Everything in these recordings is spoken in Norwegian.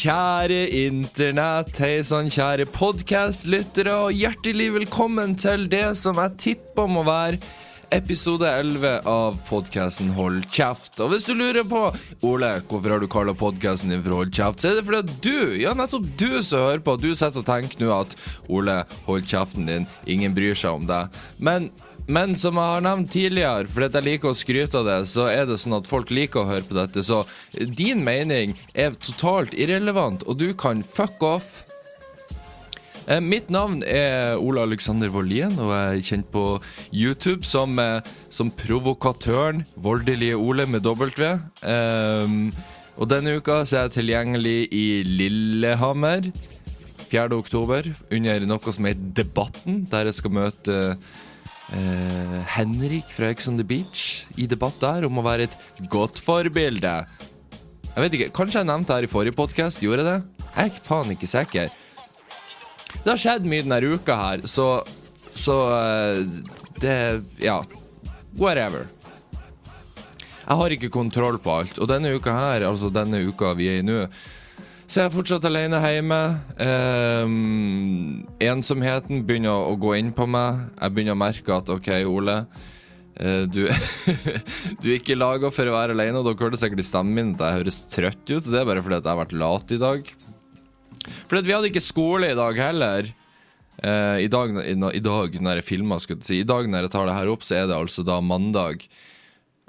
kjære internett. Hei sann, kjære podkastlyttere, og hjertelig velkommen til det som jeg tipper må være episode 11 av podkasten Hold kjeft. Og hvis du lurer på Ole, hvorfor har du kalla podkasten din for Hold kjeft, så er det fordi at du, ja nettopp du som hører på, du sitter og tenker nå at Ole, hold kjeften din, ingen bryr seg om deg. Men men som jeg har nevnt tidligere, fordi jeg liker å skryte av det, så er det sånn at folk liker å høre på dette. Så din mening er totalt irrelevant, og du kan fuck off. Eh, mitt navn er Ole Alexander Wollien, og jeg er kjent på YouTube som, eh, som provokatøren Voldelige Ole med W. Um, og denne uka så er jeg tilgjengelig i Lillehammer. 4. oktober, under noe som heter Debatten, der jeg skal møte eh, Henrik fra Ex on the Beach i debatt der om å være et godt forbilde. Jeg vet ikke, Kanskje jeg nevnte det her i forrige podkast? Gjorde jeg det? Jeg er faen ikke sikker. Det har skjedd mye denne uka her, så Så eh, det Ja. Whatever. Jeg har ikke kontroll på alt. Og denne uka her, altså denne uka vi er i nå, så jeg er fortsatt alene hjemme. Um, ensomheten begynner å gå inn på meg. Jeg begynner å merke at OK, Ole. Uh, du, du er ikke laga for å være alene, og dere hørte sikkert i stemmen min at jeg høres trøtt ut. Det er bare fordi at jeg har vært lat i dag. Fordi vi hadde ikke skole i dag heller. Uh, i, dag, i, i, dag, når jeg filmer, skulle jeg si. I dag når jeg tar det her opp, så er det altså da mandag.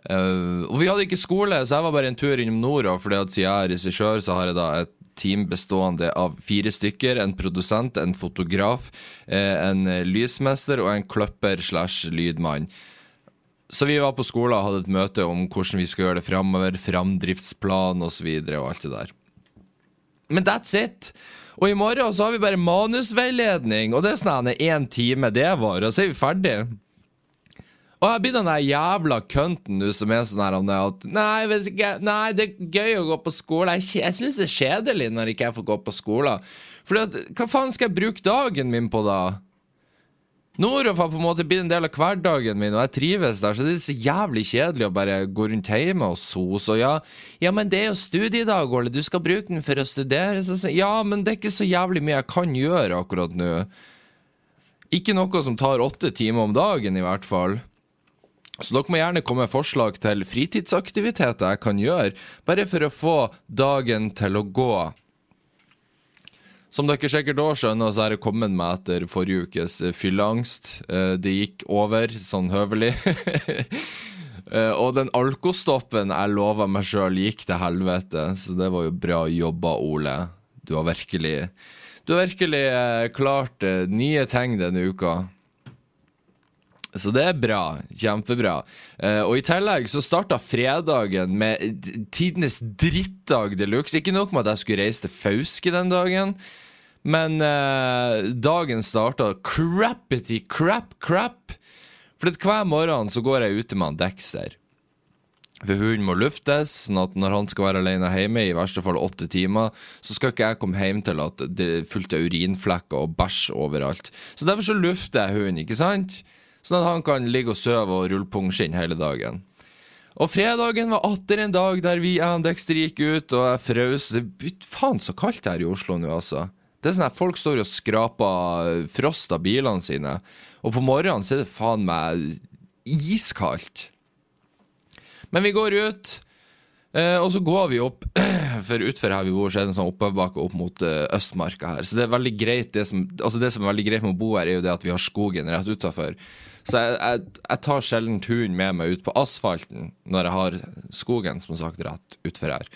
Uh, og vi hadde ikke skole, så jeg var bare en tur innom Nora. Fordi at siden jeg er regissør, så har jeg da et team bestående av fire stykker. En produsent, en fotograf, eh, en lysmester og en kløpper slash lydmann. Så vi var på skolen og hadde et møte om hvordan vi skal gjøre det framover, framdriftsplan osv. Og, og alt det der. Men that's it! Og i morgen så har vi bare manusveiledning, og det er sånn én time det var, og så er vi ferdig. Og jeg blir den der jævla kønten du som er sånn her at nei, ikke, nei, det er gøy å gå på skole. Jeg, jeg syns det er kjedelig når ikke jeg får gå på skole. For hva faen skal jeg bruke dagen min på da? Noroff har på en måte blitt en del av hverdagen min, og jeg trives der, så det er så jævlig kjedelig å bare gå rundt hjemme og sose. Og ja, ja, men det er jo studiedag, Ole, du skal bruke den for å studere. Så, ja, men det er ikke så jævlig mye jeg kan gjøre akkurat nå. Ikke noe som tar åtte timer om dagen, i hvert fall. Så dere må gjerne komme med forslag til fritidsaktiviteter jeg kan gjøre, bare for å få dagen til å gå. Som dere sikkert òg skjønner, så har jeg kommet meg etter forrige ukes eh, fylleangst. Eh, det gikk over sånn høvelig. Eh, og den alkostoppen jeg lova meg sjøl, gikk til helvete. Så det var jo bra jobba, Ole. Du har virkelig Du har virkelig klart nye ting denne uka. Så det er bra. Kjempebra. Uh, og i tillegg så starta fredagen med tidenes drittdag de luxe. Ikke nok med at jeg skulle reise til Fauske den dagen, men uh, dagen starta crappity crap crap. For hver morgen så går jeg ute med han Dexter. For hunden må luftes, sånn at når han skal være alene hjemme, i verste fall åtte timer, så skal ikke jeg komme hjem til at det er fullt av urinflekker og bæsj overalt. Så derfor så lufter jeg hunden, ikke sant? Sånn at han kan ligge og sove og rulle pungskinn hele dagen. Og fredagen var atter en dag der vi og Dexter gikk ut, og jeg frøs. Det er faen så kaldt her i Oslo nå, altså. Det er sånn at Folk står og skraper frost av bilene sine, og på morgenen så er det faen meg iskaldt. Men vi går ut, eh, og så går vi opp, for utfor her vi bor, så er det en sånn oppoverbakke opp mot eh, Østmarka her. Så det er veldig greit, det som, altså det som er veldig greit med å bo her, er jo det at vi har skogen rett utafor. Så jeg, jeg, jeg tar sjelden turen med meg ut på asfalten når jeg har skogen, som sagt, rett utfor her.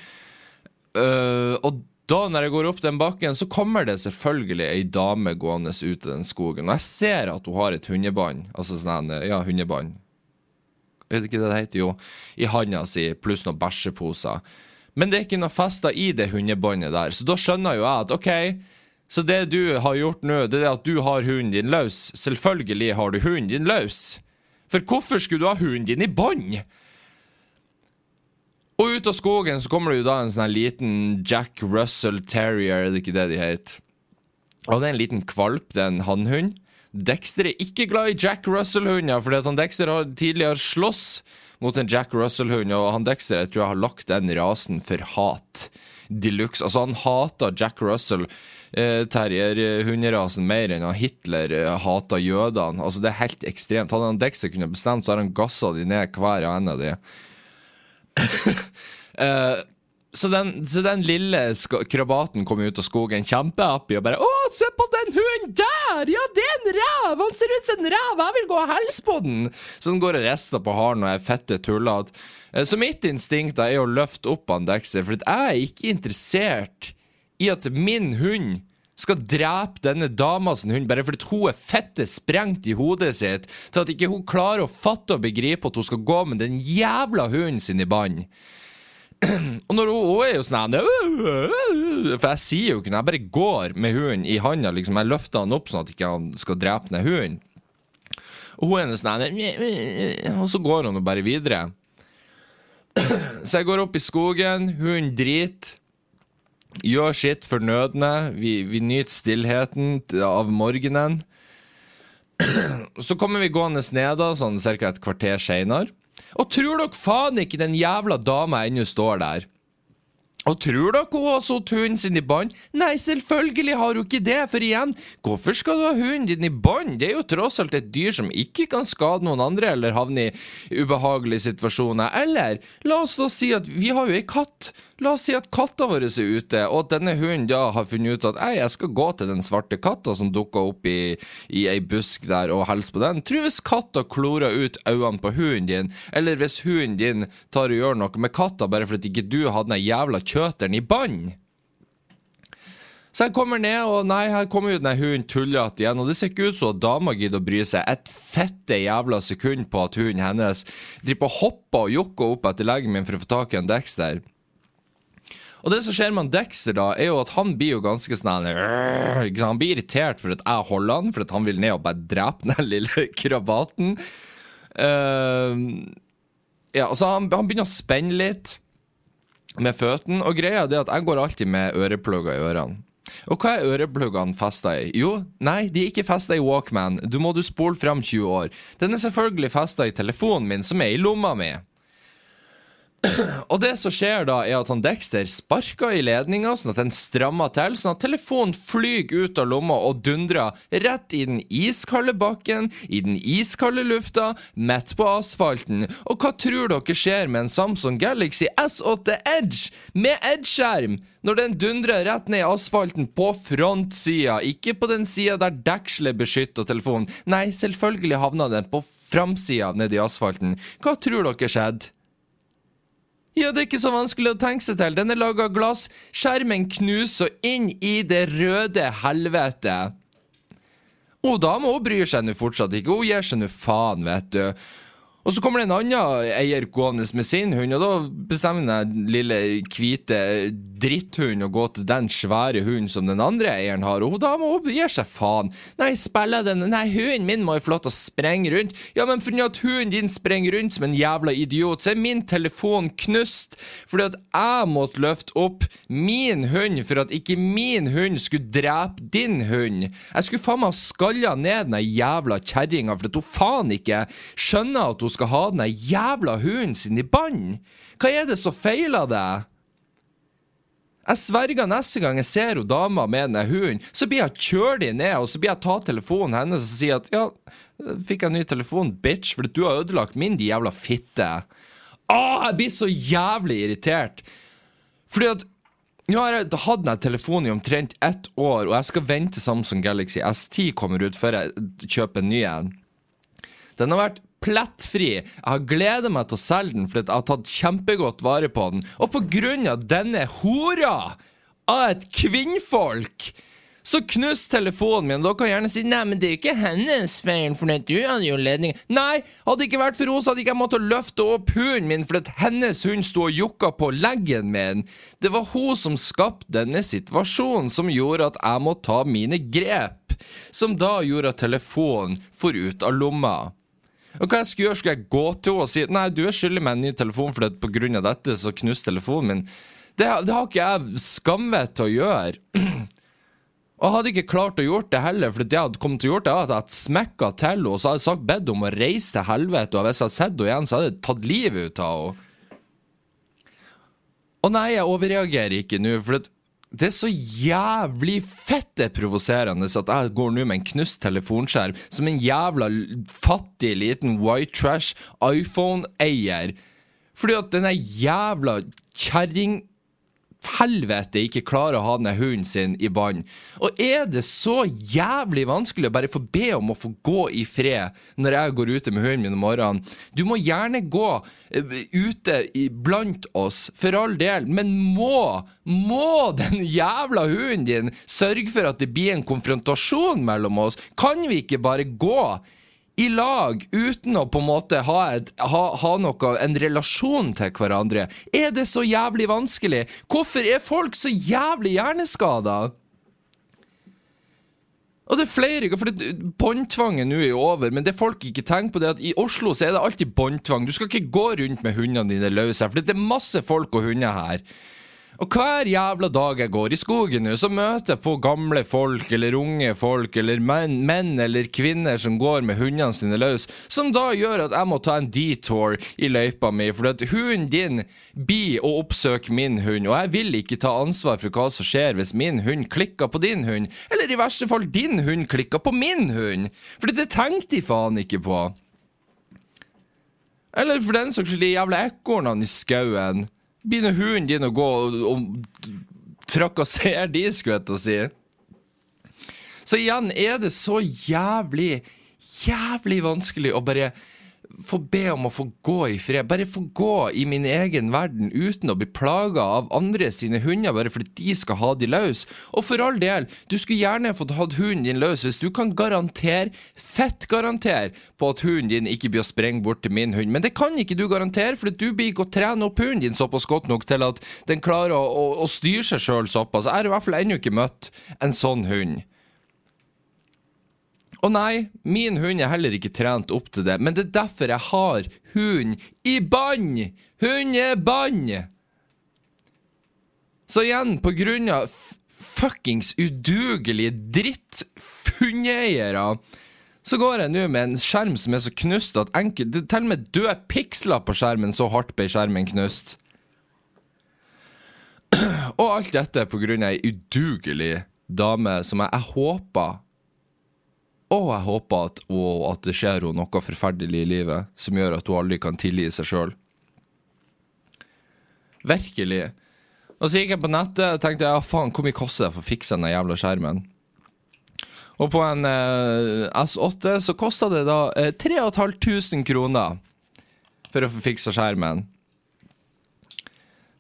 Uh, og da når jeg går opp den bakken, så kommer det selvfølgelig ei dame gående ut av den skogen. Og jeg ser at hun har et hundebånd, altså sånn ja, hundebånd. Er det ikke det det heter? Jo. I handa si, pluss noen bæsjeposer. Men det er ikke noe festa i det hundebåndet der, så da skjønner jo jeg at OK, så det du har gjort nå, det er at du har hunden din løs. Selvfølgelig har du hunden din løs. For hvorfor skulle du ha hunden din i bånd? Og ut av skogen så kommer det jo da en sånn liten Jack Russell Terrier, er det ikke det de heter? Og det er en liten kvalp, det er en hannhund. Dexter er ikke glad i Jack Russell-hunder, fordi at han Dexter har tidligere slåss mot en Jack Russell-hund, og han Dexter jeg tror jeg har lagt den rasen for hat. de luxe. Altså, han hater Jack Russell, eh, terrierhunderasen, mer enn Hitler eh, hater jødene. Altså, det er helt ekstremt. Hadde han Dexter kunne bestemt, så hadde han gassa de ned, hver og en av de. eh, så den, så den lille krabaten kom ut av skogen kjempehappy og bare 'Å, se på den hunden der! Ja, det er en rev! Han ser ut som en rev! Jeg vil gå og hilse på den!' Så den går og rister på haren og er fette tullete. Eh, så mitt instinkt er å løfte opp han Dexter, for jeg er ikke interessert i at min hund skal drepe denne damas hund bare fordi hun er fette sprengt i hodet sitt til at ikke hun klarer å fatte og begripe at hun skal gå med den jævla hunden sin i bånd. Og når hun, hun er jo sånn For jeg sier jo ikke noe, jeg bare går med hunden i handa. Liksom. Jeg løfter han opp sånn at ikke han skal drepe ned hunden. Og hun er sånn Og så går hun bare videre. Så jeg går opp i skogen, hunden driter. Gjør sitt fornødne. Vi, vi nyter stillheten av morgenen. Så kommer vi gående ned, da, sånn ca. et kvarter seinere. Og tror dere faen ikke den jævla dama ennå står der? Og tror dere hun har satt hunden sin i bånd? Nei, selvfølgelig har hun ikke det, for igjen, hvorfor skal du ha hunden din i bånd? Det er jo tross alt et dyr som ikke kan skade noen andre eller havne i ubehagelige situasjoner. Eller, la oss da si at vi har jo ei katt. La oss si at katta vår er ute, og at denne hunden da har funnet ut at ei, jeg skal gå til den svarte katta som dukka opp i, i ei busk der, og hilse på den. Tror hvis katta klorer ut øynene på hunden din, eller hvis hunden din tar og gjør noe med katta bare fordi ikke du hadde den jævla kjøteren i bånd. Så jeg kommer ned, og nei, her kommer jo den hunden tullete igjen. Og det ser ikke ut som at dama gidder å bry seg et fette jævla sekund på at hunden hennes driver og hopper og jokker opp etter leggen min for å få tak i en Dexter. Og det som skjer med Dexter, da, er jo at han blir jo ganske sånn Han blir irritert for at jeg holder han, for at han vil ned og bare drepe den lille krabaten. Uh, ja, altså han, han, begynner å spenne litt med føttene, og greia er at jeg går alltid med øreplugger i ørene. Og hva er ørepluggene festa i? Jo, nei, de er ikke festa i Walkman. Du må du spole fram 20 år. Den er selvfølgelig festa i telefonen min, som er i lomma mi. Og det som skjer da, er at han Dexter sparker i ledninga, sånn at den strammer til, sånn at telefonen flyr ut av lomma og dundrer rett i den iskalde bakken, i den iskalde lufta, midt på asfalten. Og hva tror dere skjer med en Samsung Galaxy S8 Edge med Edge-skjerm? Når den dundrer rett ned i asfalten på frontsida, ikke på den sida der dekselet beskytter telefonen. Nei, selvfølgelig havna den på framsida nedi asfalten. Hva tror dere skjedde? Ja, det er ikke så vanskelig å tenke seg til. Den er laga av glass. Skjermen knuser inn i det røde helvete. Og dama bryr seg nå fortsatt ikke. Hun gir seg nå faen, vet du. Og så kommer det en annen eier gående med sin hund, og da bestemmer den lille hvite dritthund å gå til den svære hunden som den andre eieren har, og hun gi seg faen. Nei, spiller den Nei, hunden min må jo få lov til å sprenge rundt. Ja, men fordi at hunden din sprenger rundt som en jævla idiot, så er min telefon knust fordi at jeg måtte løfte opp min hund for at ikke min hund skulle drepe din hund. Jeg skulle faen meg skalla ned den jævla kjerringa for at hun faen ikke skjønner at hun skal ha den jævla hunden sin i bånd? Hva er det som feiler deg? Jeg sverger neste gang jeg ser hun dama med den hunden, så blir jeg kjørt ned, og så blir jeg ta telefonen hennes og si at ja, fikk jeg en ny telefon, bitch, fordi du har ødelagt min, de jævla fitte. Åh, jeg blir så jævlig irritert. Fordi at nå har jeg hatt den telefonen i omtrent ett år, og jeg skal vente Samsung Galaxy S10 kommer ut før jeg kjøper en ny en. Den har vært plettfri. Jeg har gleda meg til å selge den fordi jeg har tatt kjempegodt vare på den. Og på grunn av denne hora av et kvinnfolk så knust telefonen min. Dere kan gjerne si nei, men det er ikke hennes feil, for du hadde jo ledning. Nei, hadde det ikke vært for henne, så hadde ikke jeg måttet løfte opp hunden min fordi hennes hund sto og jokka på leggen min. Det var hun som skapte denne situasjonen, som gjorde at jeg måtte ta mine grep. Som da gjorde at telefonen for ut av lomma. Og hva jeg skulle gjøre? Skulle jeg gå til henne og si Nei, du er skyldig meg en ny telefon, for på grunn av dette så knuste telefonen min. Det, det har ikke jeg skamvett til å gjøre. Og jeg hadde ikke klart å gjort det heller, for det jeg hadde kommet til å gjøre, det var at jeg hadde smekka til henne, og så hadde jeg sagt bedt om å reise til helvete, og hvis jeg hadde sett henne igjen, så hadde jeg tatt livet ut av henne. Og nei, jeg overreagerer ikke nå, for det er så jævlig fett det er provoserende at jeg går nå med en knust telefonskjerm som en jævla fattig liten white trash iPhone-eier. Fordi at denne jævla kjerring helvete ikke klarer å ha den hunden sin i bånd. Og er det så jævlig vanskelig å bare få be om å få gå i fred når jeg går ute med hunden min om morgenen? Du må gjerne gå uh, ute blant oss, for all del, men må, må den jævla hunden din sørge for at det blir en konfrontasjon mellom oss? Kan vi ikke bare gå? I lag uten å på en måte ha, et, ha, ha noe, en relasjon til hverandre. Er det så jævlig vanskelig? Hvorfor er folk så jævlig hjerneskada? Og det er flere for Båndtvangen nå er over, men det folk ikke tenker på, det er at i Oslo så er det alltid båndtvang. Du skal ikke gå rundt med hundene dine løse, for det er masse folk og hunder her. Og hver jævla dag jeg går i skogen nå, så møter jeg på gamle folk eller unge folk eller menn, menn eller kvinner som går med hundene sine løs, som da gjør at jeg må ta en detour i løypa mi, for at hunden din blir å oppsøke min hund, og jeg vil ikke ta ansvar for hva som skjer hvis min hund klikker på din hund, eller i verste fall din hund klikker på min hund, for det tenkte de faen ikke på. Eller for den saks skyld de jævla ekornene i skauen begynner hunden din å gå og, og trakassere de, skulle jeg til å si. Så igjen er det så jævlig, jævlig vanskelig å bare få be om å få gå i fred. Bare få gå i min egen verden uten å bli plaga av andre sine hunder, bare fordi de skal ha de løs. Og for all del, du skulle gjerne fått hatt hunden din løs hvis du kan garantere, fett garantere, på at hunden din ikke blir å sprenge bort til min hund. Men det kan ikke du garantere, for du blir ikke å trene opp hunden din såpass godt nok til at den klarer å, å, å styre seg sjøl såpass. Jeg har i hvert fall ennå ikke møtt en sånn hund. Og nei, min hund er heller ikke trent opp til det, men det er derfor jeg har hund i bånd! Hund er bånd! Så igjen, på grunn av fuckings udugelige dritthundeeiere, så går jeg nå med en skjerm som er så knust at enkelt Det er til og med døde piksler på skjermen, så hardt ble skjermen knust. Og alt dette på grunn av ei udugelig dame som jeg, jeg håper og jeg håper at, at det skjer henne noe forferdelig i livet som gjør at hun aldri kan tilgi seg sjøl. Virkelig. Og så gikk jeg på nettet og tenkte ja, faen, hvor mye koster det for å fikse den jævla skjermen? Og på en eh, S8 så kosta det da eh, 3500 kroner for å få fiksa skjermen.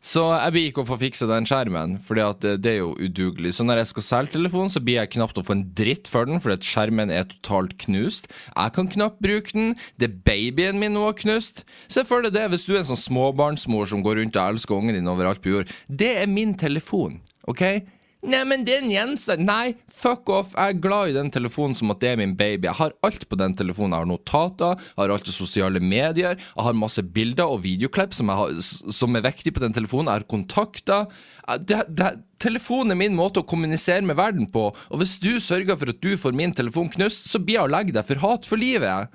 Så jeg blir ikke å få fiksa den skjermen, for det er jo udugelig. Så når jeg skal selge telefonen, så blir jeg knapt å få en dritt for den, fordi at skjermen er totalt knust. Jeg kan knapt bruke den. Det er babyen min nå knust. Se for deg det, hvis du er en sånn småbarnsmor som går rundt og elsker ungen din overalt på jord. Det er min telefon, OK? Nei, men det er en gjenstand Nei, fuck off. Jeg er glad i den telefonen som at det er min baby. Jeg har alt på den telefonen. Jeg har notater, jeg har alt i sosiale medier, jeg har masse bilder og videoklipp som, har, som er viktig på den telefonen. Jeg har kontakter. Det, det, telefonen er min måte å kommunisere med verden på, og hvis du sørger for at du får min telefon knust, så blir jeg å legge deg for hat for livet.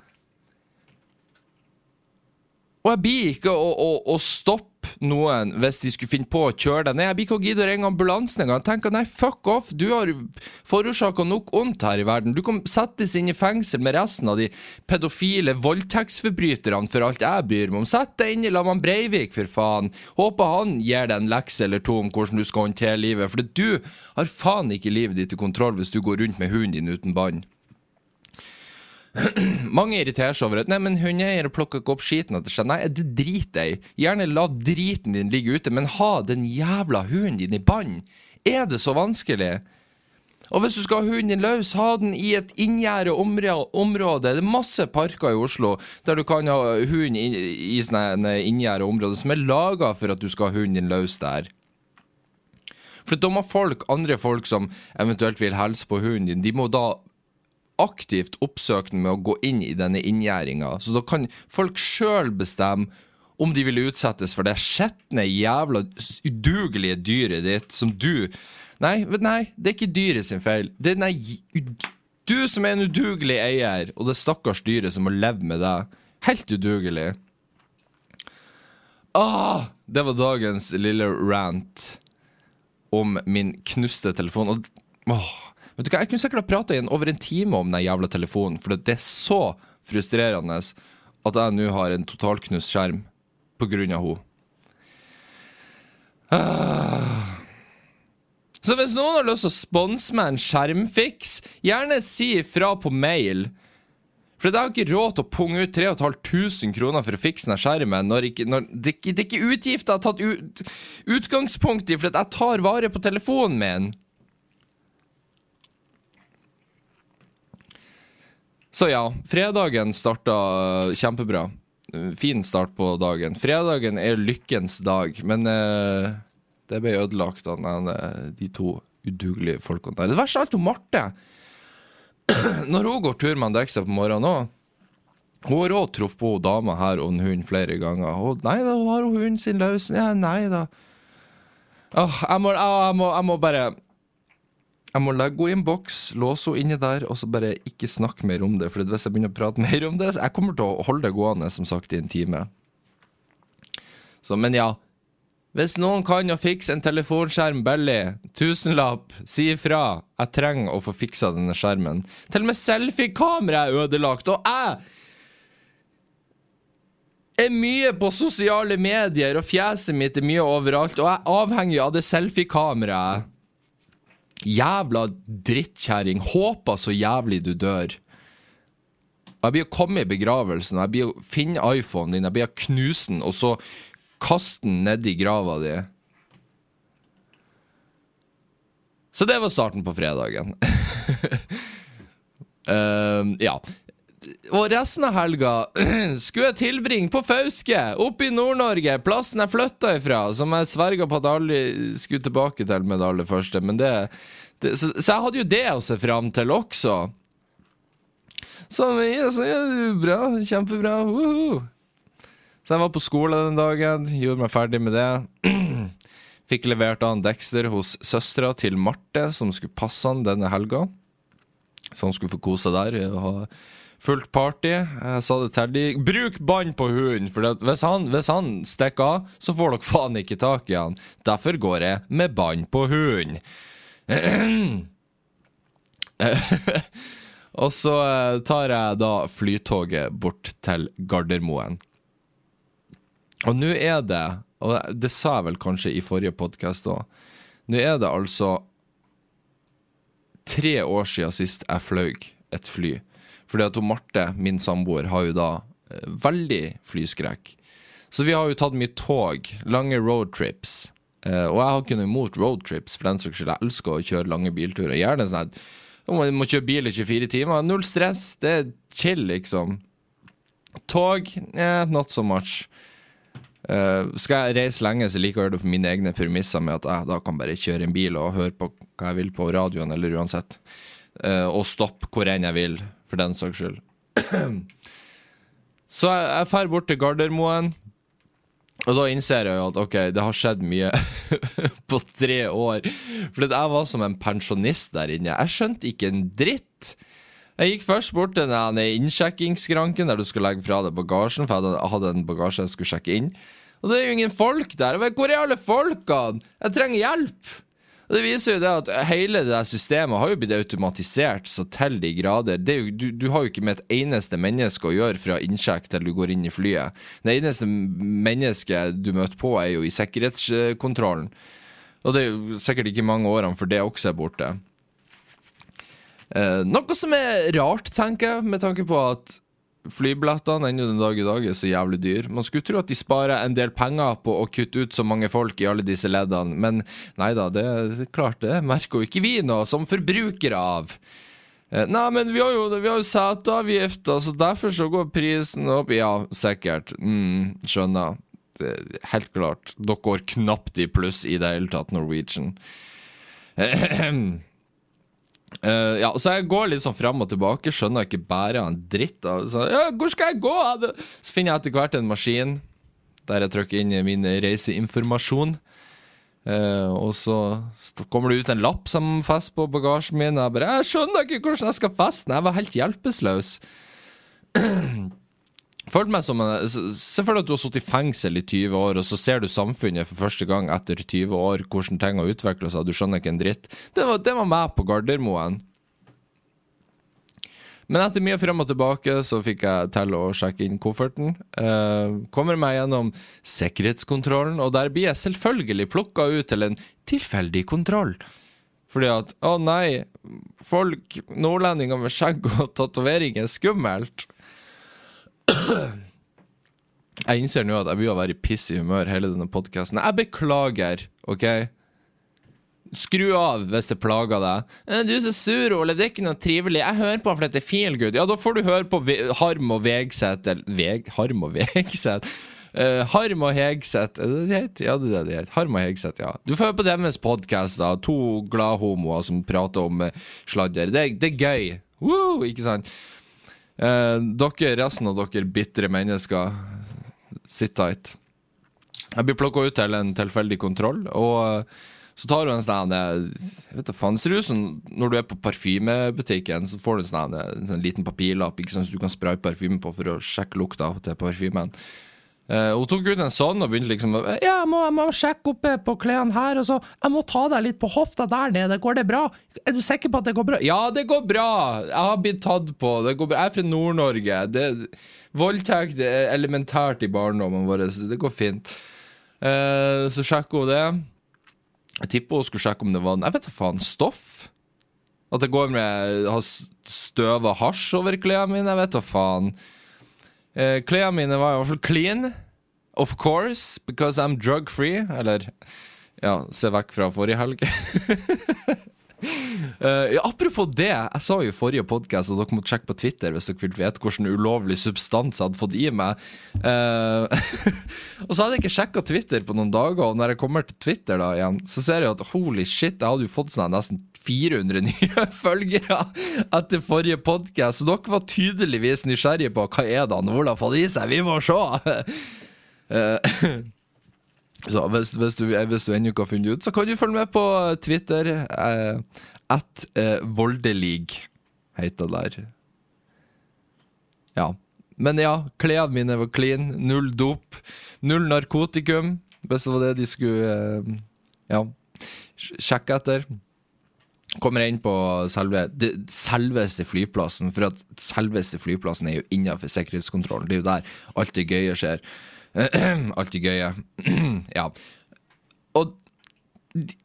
Og jeg blir ikke å, å, å stoppe noen hvis de skulle finne på å kjøre deg ned. Jeg blir ikke å gidde å ringe ambulansen engang. Tenker nei, fuck off, du har forårsaka nok ondt her i verden. Du kan settes inn i fengsel med resten av de pedofile voldtektsforbryterne for alt jeg bryr meg om. Sett deg inn i Laman Breivik, for faen. Håper han gir deg en lekse eller to om hvordan du skal håndtere livet, for du har faen ikke livet ditt i kontroll hvis du går rundt med hunden din uten bånd. Mange irriterer seg over at Nei, men hundeeiere plukker ikke opp skiten etter seg. Nei, det driter jeg. Gjerne la driten din ligge ute, men ha den jævla hunden din i bånd. Er det så vanskelig? Og hvis du skal ha hunden din løs, ha den i et inngjerdet område. Det er masse parker i Oslo der du kan ha hund i, i sånne område som er laga for at du skal ha hunden din løs der. For da må folk, andre folk som eventuelt vil helse på hunden din, de må da aktivt oppsøkende med å gå inn i denne inngjerdinga. Så da kan folk sjøl bestemme om de vil utsettes for det skjetne, jævla udugelige dyret ditt som du Nei, nei, det er ikke dyret sin feil. Det er nei, du som er en udugelig eier, og det stakkars dyret som må leve med deg. Helt udugelig. Ah, det var dagens lille rant om min knuste telefon. Og, åh, vet du hva, Jeg kunne sikkert ha prata over en time om den jævla telefonen, for det er så frustrerende at jeg nå har en totalknust skjerm på grunn av henne. Ah. Så hvis noen har lyst til å sponse meg en skjermfiks, gjerne si ifra på mail. For jeg har ikke råd til å punge ut 3500 kroner for å fikse den skjermen når, ikke, når det, det, er ikke utgifter jeg har tatt ut, utgangspunkt i, for jeg tar vare på telefonen min. Så ja, fredagen starta kjempebra. Fin start på dagen. Fredagen er lykkens dag, men eh, det ble ødelagt av de to udugelige folkene der. Det verste av alt er Marte. Når hun går tur med Andeksa på morgenen òg Hun har òg truffet på dama her og en flere ganger. Og nei da, hun har hun hunden sin løs. Ja, nei da. Åh, jeg, må, jeg, må, jeg må bare jeg må legge henne i en boks, låse henne inni der, og så bare ikke snakke mer om det. For hvis jeg begynner å prate mer om det Jeg kommer til å holde det gående, som sagt, i en time. Så, men ja. Hvis noen kan å fikse en telefonskjerm billig, tusenlapp, si ifra. Jeg trenger å få fiksa denne skjermen. Til og med selfiekameraet er ødelagt, og jeg er mye på sosiale medier, og fjeset mitt er mye overalt, og jeg er avhengig av det selfiekameraet. Jævla drittkjerring. Håper så jævlig du dør. Jeg blir å komme i begravelsen, jeg blir å finne iPhonen din, jeg blir å knuse den, og så kaste den nedi grava di. Så det var starten på fredagen. uh, ja. Og resten av helga skulle jeg tilbringe på Fauske, oppe i Nord-Norge, plassen jeg flytta ifra, som jeg sverga på at jeg aldri skulle tilbake til med det aller første. Men det, det så, så, jeg hadde jo det å se fram til også. Så, så ja, bra. Kjempebra. -huh. Så jeg var på skole den dagen, gjorde meg ferdig med det. Fikk levert en Dexter hos søstera til Marte, som skulle passe han denne helga. Så han skulle få kose seg der. og ha fullt party. Jeg sa det til de. Bruk bånd på hunden, for hvis han, hvis han stikker av, så får dere faen ikke tak i han. Derfor går jeg med bånd på hunden. og så eh, tar jeg da flytoget bort til Gardermoen. Og nå er det, og det sa jeg vel kanskje i forrige podkast òg, nå er det altså tre år siden sist jeg fløy et fly. Fordi at Marte, min samboer, har jo da eh, veldig flyskrekk. Så vi har jo tatt mye tog, lange roadtrips. Eh, og jeg har ikke noe imot roadtrips, for den saks skyld. Jeg elsker å kjøre lange bilturer. Gjerne sånn at man må kjøre bil i 24 timer. Null stress. Det er chill, liksom. Tog, eh, not so much. Uh, skal jeg reise lenge, så liker jeg å gjøre det på mine egne premisser, med at jeg da kan bare kjøre en bil og høre på hva jeg vil på radioen, eller uansett. Uh, og stoppe hvor enn jeg vil for den saks skyld. Så jeg, jeg bort til Gardermoen, og da innser jeg jo at ok, det har skjedd mye på tre år. For jeg var som en pensjonist der inne. Jeg skjønte ikke en dritt. Jeg gikk først bort til den innsjekkingsskranken der du skulle legge fra deg bagasjen, for jeg hadde en bagasje jeg skulle sjekke inn. Og det er jo ingen folk der. Hvor er alle folkene? Jeg trenger hjelp! Og Det viser jo det at hele det systemet har jo blitt automatisert så til de grader. Jo, du, du, har jo ikke med et eneste menneske å gjøre fra innsjekk til du går inn i flyet. Det eneste mennesket du møter på, er jo i sikkerhetskontrollen. Og det er jo sikkert ikke mange årene for det også er borte. Eh, noe som er rart, tenker jeg, med tanke på at flybillettene ennå den dag i dag er så jævlig dyr. Man skulle tro at de sparer en del penger på å kutte ut så mange folk i alle disse leddene, men nei da, det er klart det merker jo ikke vi nå, som forbrukere av. Eh, nei, men vi har jo, vi jo seteavgift, så derfor så går prisen opp. Ja, sikkert. Mm, skjønner. helt klart. Dere går knapt i pluss i det hele tatt, Norwegian. Uh, ja, så jeg går litt sånn fram og tilbake, skjønner jeg ikke bare en dritt. Så, ja, hvor skal jeg gå? Så finner jeg etter hvert en maskin der jeg trykker inn min reiseinformasjon. Uh, og så kommer det ut en lapp som fester på bagasjen min. Jeg bare Jeg skjønner ikke hvordan jeg skal feste den! Jeg var helt hjelpeløs. Følte meg som en Se for deg at du har sittet i fengsel i 20 år, og så ser du samfunnet for første gang etter 20 år, hvordan ting har utvikla seg, du skjønner ikke en dritt. Det var, det var meg på Gardermoen. Men etter mye frem og tilbake så fikk jeg til å sjekke inn kofferten. Eh, kommer meg gjennom sikkerhetskontrollen, og der blir jeg selvfølgelig plukka ut til en tilfeldig kontroll. Fordi at å nei, folk, nordlendinger med skjegg og tatovering er skummelt. Jeg innser nå at jeg begynner å være i piss i humør hele denne podkasten. Jeg beklager, OK? Skru av hvis det plager deg. «Eh, Du er så sur, Ole. Det er ikke noe trivelig. Jeg hører på fordi det er feel good. Ja, da får du høre på Harm og Vegseth eller Veg? Harm og Vegseth? Uh, Harm og Hegseth, er det det heter? Ja, det er det det heter. Harm og Hegseth, ja. Du får høre på deres podkast, da. To gladhomoer som prater om eh, sladder. Det, det er gøy. Woo, ikke sant? Eh, dere, resten av dere bitre mennesker, sit tight. Jeg blir plukka ut til en tilfeldig kontroll, og eh, så tar du en sånn eh, Jeg vet da faen. Ser ut som når du er på parfymebutikken, så får du en sånn, eh, en sånn liten papirlapp ikke sant, som du kan spraye parfyme på for å sjekke lukta til parfymen. Eh, hun tok ut en sånn og begynte liksom Ja, jeg må, jeg må sjekke opp på klærne her, og så Jeg må ta deg litt på hofta der nede. Går det bra? Er du sikker på at det går bra? Ja, det går bra! Jeg har blitt tatt på. Det går bra. Jeg er fra Nord-Norge. Voldtekt er elementært i barndommen vår, det går fint. Uh, så sjekker hun det. Jeg tipper hun skulle sjekke om det var Jeg vet da faen. Stoff? At det går med Har støva hasj over klærne mine? Jeg vet da faen. Eh, klærne mine var i hvert fall clean. Of course, because I'm drug free. Eller ja, se vekk fra forrige helg. uh, ja, apropos det, jeg sa jo i forrige podkast at dere måtte sjekke på Twitter hvis dere vil vite hvordan ulovlig substans jeg hadde fått i meg. Uh, og så hadde jeg ikke sjekka Twitter på noen dager, og når jeg kommer til Twitter da igjen, så ser jeg at holy shit, jeg hadde jo fått sånn nesten 400 nye følgere etter forrige podkast, så dere var tydeligvis nysgjerrige på hva er det han har fått i seg, vi må se! Eh, så hvis, hvis du, hvis du ennå ikke har funnet ut, så kan du følge med på Twitter. Eh, at eh, voldelig heter det der. Ja. Men ja, klærne mine var clean. Null dop. Null narkotikum, hvis det var det de skulle eh, ja, sjekke etter. Kommer inn på selve, det, selveste flyplassen, for at selveste flyplassen er jo innenfor sikkerhetskontrollen. Det er jo der alt det gøye skjer. alt det gøye. ja. Og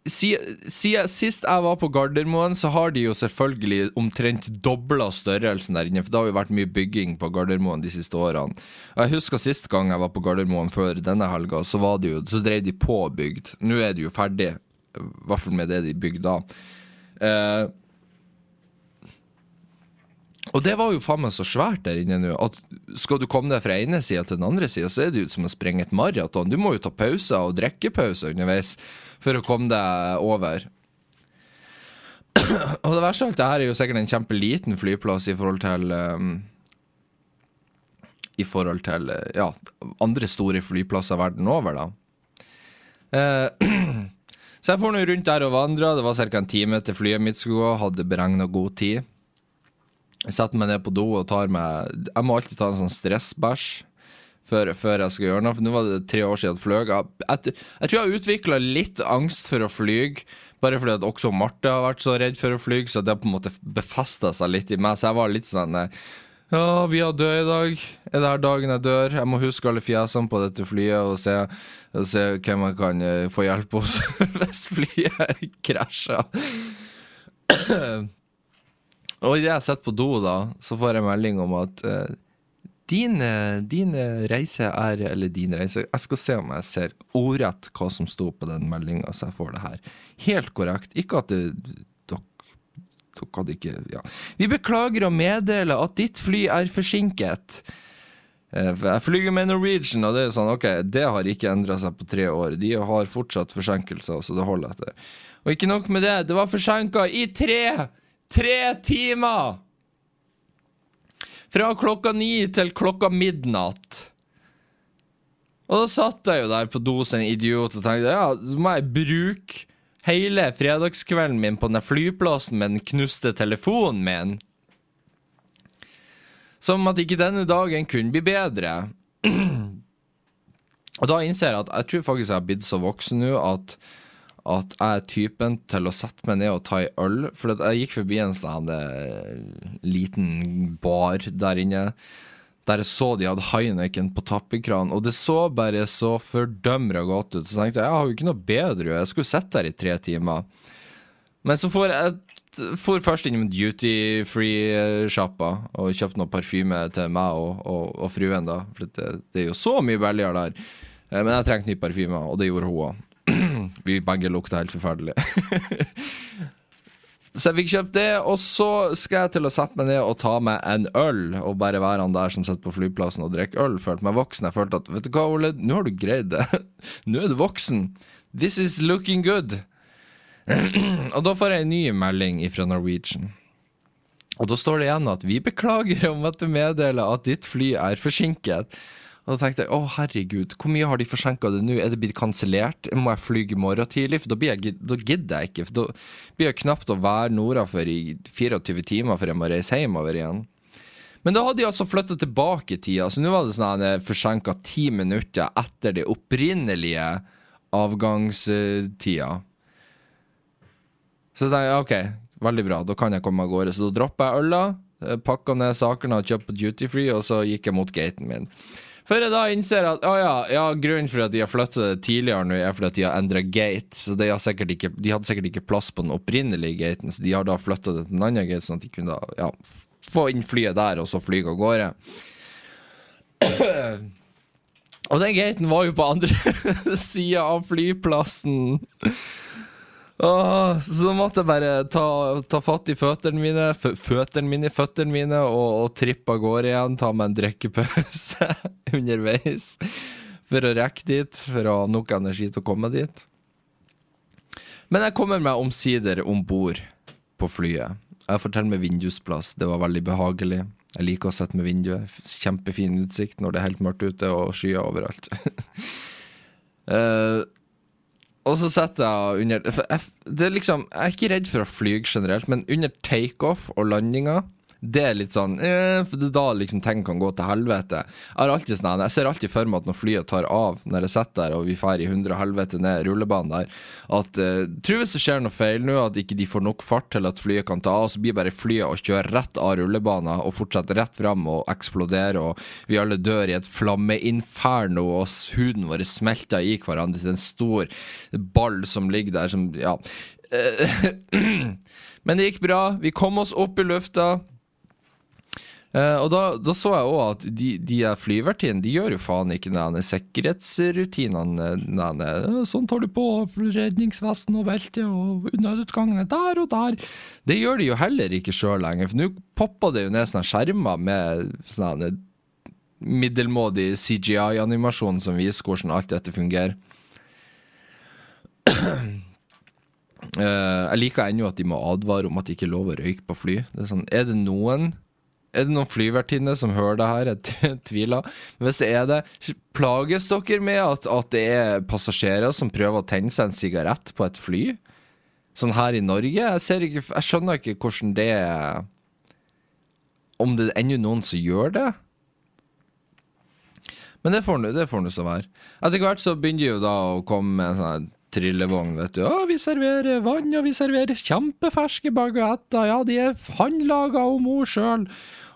siden sist jeg var på Gardermoen, så har de jo selvfølgelig omtrent dobla størrelsen der inne. For det har jo vært mye bygging på Gardermoen de siste årene. Og jeg husker sist gang jeg var på Gardermoen før denne helga, så, så drev de på bygd. Nå er det jo ferdig, i hvert fall med det de bygde da. Eh, og det var jo faen meg så svært der inne nå, at skal du komme deg fra ene sida til den andre sida, så er det jo som å sprenge et maraton. Du må jo ta pauser og drikkepauser underveis for å komme deg over. Og det verste av alt, det her er jo sikkert en kjempeliten flyplass i forhold til um, I forhold til uh, ja, andre store flyplasser verden over, da. Eh, så jeg får nå rundt der og vandra. Det var ca. en time til flyet mitt skulle gå. Hadde beregna god tid. Jeg setter meg ned på do og tar meg Jeg må alltid ta en sånn stressbæsj før, før jeg skal gjøre noe. For nå var det tre år siden jeg fløy. Jeg, jeg, jeg tror jeg har utvikla litt angst for å fly. Bare fordi at også Marte har vært så redd for å fly, så det har på en måte befesta seg litt i meg. Så jeg var litt sånn eh, Ja, vi har død i dag. Er det her dagen jeg dør? Jeg må huske alle fjesene på dette flyet og se, og se hvem jeg kan eh, få hjelp hos hvis flyet krasjer. Og idet jeg sitter på do, da, så får jeg melding om at uh, din, eh, din reise er Eller din reise Jeg skal se om jeg ser ordrett hva som sto på den meldinga, så jeg får det her. Helt korrekt. Ikke at det dere hadde ikke Ja. Vi beklager å meddele at ditt fly er forsinket. Eh, Jeg flyger med Norwegian, og det er sånn, ok, det har ikke endra seg på tre år. De har fortsatt forsinkelser, så det holder etter. Og ikke nok med det, det var forsinka i tre Tre timer! Fra klokka ni til klokka midnatt. Og da satt jeg jo der på do som en idiot og tenkte ja, så må jeg bruke hele fredagskvelden min på den flyplassen med den knuste telefonen min. Som at ikke denne dagen kunne bli bedre. Og da innser jeg at jeg tror faktisk jeg har blitt så voksen nå at, at jeg er typen til å sette meg ned og ta ei øl. For jeg gikk forbi en sånn eh, liten bar der inne. Der jeg så de hadde Heineken på tappekranen, og det så bare så fordømra godt ut. Så tenkte jeg jeg har jo ikke noe bedre, jeg skulle sitte der i tre timer. Men så får jeg for først innom duty free-sjappa og kjøpte noe parfyme til meg og, og, og fruen, da. For det, det, er jo så mye billigere der. Eh, men jeg trengte ny parfyme, og det gjorde hun òg. Vi begge lukta helt forferdelig. så jeg fikk kjøpt det, og så skal jeg til å sette meg ned og ta meg en øl. Og bare være han der som sitter på flyplassen og drikker øl. Følte meg voksen. Jeg følte at vet du hva, Ole, nå har du greid det. nå er du voksen. This is looking good. og da får jeg en ny melding fra Norwegian. Og da står det igjen at vi beklager om at du meddeler at ditt fly er forsinket. Og da tenkte jeg å herregud, hvor mye har de forsinka det nå? Er det blitt kansellert? Må jeg fly i morgen tidlig? For da, jeg, da, gidder jeg ikke. For da blir jeg knapt å være nordafor i 24 timer før jeg må reise hjemover igjen. Men da hadde de altså flytta tilbake tida, så nå var det sånn forsinka ti minutter etter det opprinnelige avgangstida. Så tenkte jeg OK, veldig bra, da kan jeg komme av gårde. Så da droppa jeg øla, eh, pakka ned sakene og kjøpte på duty free, og så gikk jeg mot gaten min. Før jeg da innser at å ja, ja, grunnen for at de har flytta det tidligere nå, er fordi at de har endra gate. Så de, har ikke, de, hadde sikkert ikke plass på den opprinnelige gaten, så de har da flytta det til en annen gate, sånn at de kunne da, ja, få inn flyet der, og så fly av gårde. Og den gaten var jo på andre sida av flyplassen. Åh, så måtte jeg bare ta, ta fatt i føttene mine Føttene mine, føttene mine og, og trippe av gårde igjen. Ta meg en drikkepause underveis for å rekke dit, for å ha nok energi til å komme dit. Men jeg kommer meg omsider om bord på flyet. Jeg forteller med vindusplass. Det var veldig behagelig. Jeg liker å sitte med vinduet. Kjempefin utsikt når det er helt mørkt ute og skyer overalt. uh, Og så setter jeg under jeg, det er liksom, Jeg er ikke redd for å fly generelt, men under takeoff og landinga det er litt sånn eh, For det er da liksom ting kan gå til helvete. Jeg, sånn, jeg ser alltid for meg at når flyet tar av, når jeg sitter der og vi drar i hundre helvete ned rullebanen der, at eh, tror hvis det skjer noe feil nå, at ikke de får nok fart til at flyet kan ta av, så blir bare flyet å kjøre rett av rullebanen og fortsette rett fram og eksplodere, og vi alle dør i et flammeinferno, og huden vår smelter i hverandre til en stor ball som ligger der som Ja. Men det gikk bra. Vi kom oss opp i lufta. Uh, og da, da, så jeg òg at de, de flyvertinnene de gjør jo faen ikke denne sikkerhetsrutinene. Denne, sånn tar du på redningsvesten og belte og nødutgangene der og der. Det gjør de jo heller ikke sjøl lenger, for nå popper det jo ned sånne skjermer med sånne middelmådig CGI-animasjon som viser hvordan alt dette fungerer. Uh, jeg liker ennå at de må advare om at de ikke er lov å røyke på fly. Det er, sånn, er det noen er det noen flyvertinner som hører det her? Jeg tviler. Men hvis det er det, plages dere med at, at, det er passasjerer som prøver å tenne seg en sigarett på et fly? Sånn her i Norge? Jeg, ikke, jeg skjønner ikke hvordan det er Om det er ennå noen som gjør det? Men det får nå så være. Etter hvert så begynner de jo da å komme med en sånn trillevogn, vet du. Ja, vi serverer vann, og vi serverer kjempeferske baguetter. Ja, de er håndlaga av mor sjøl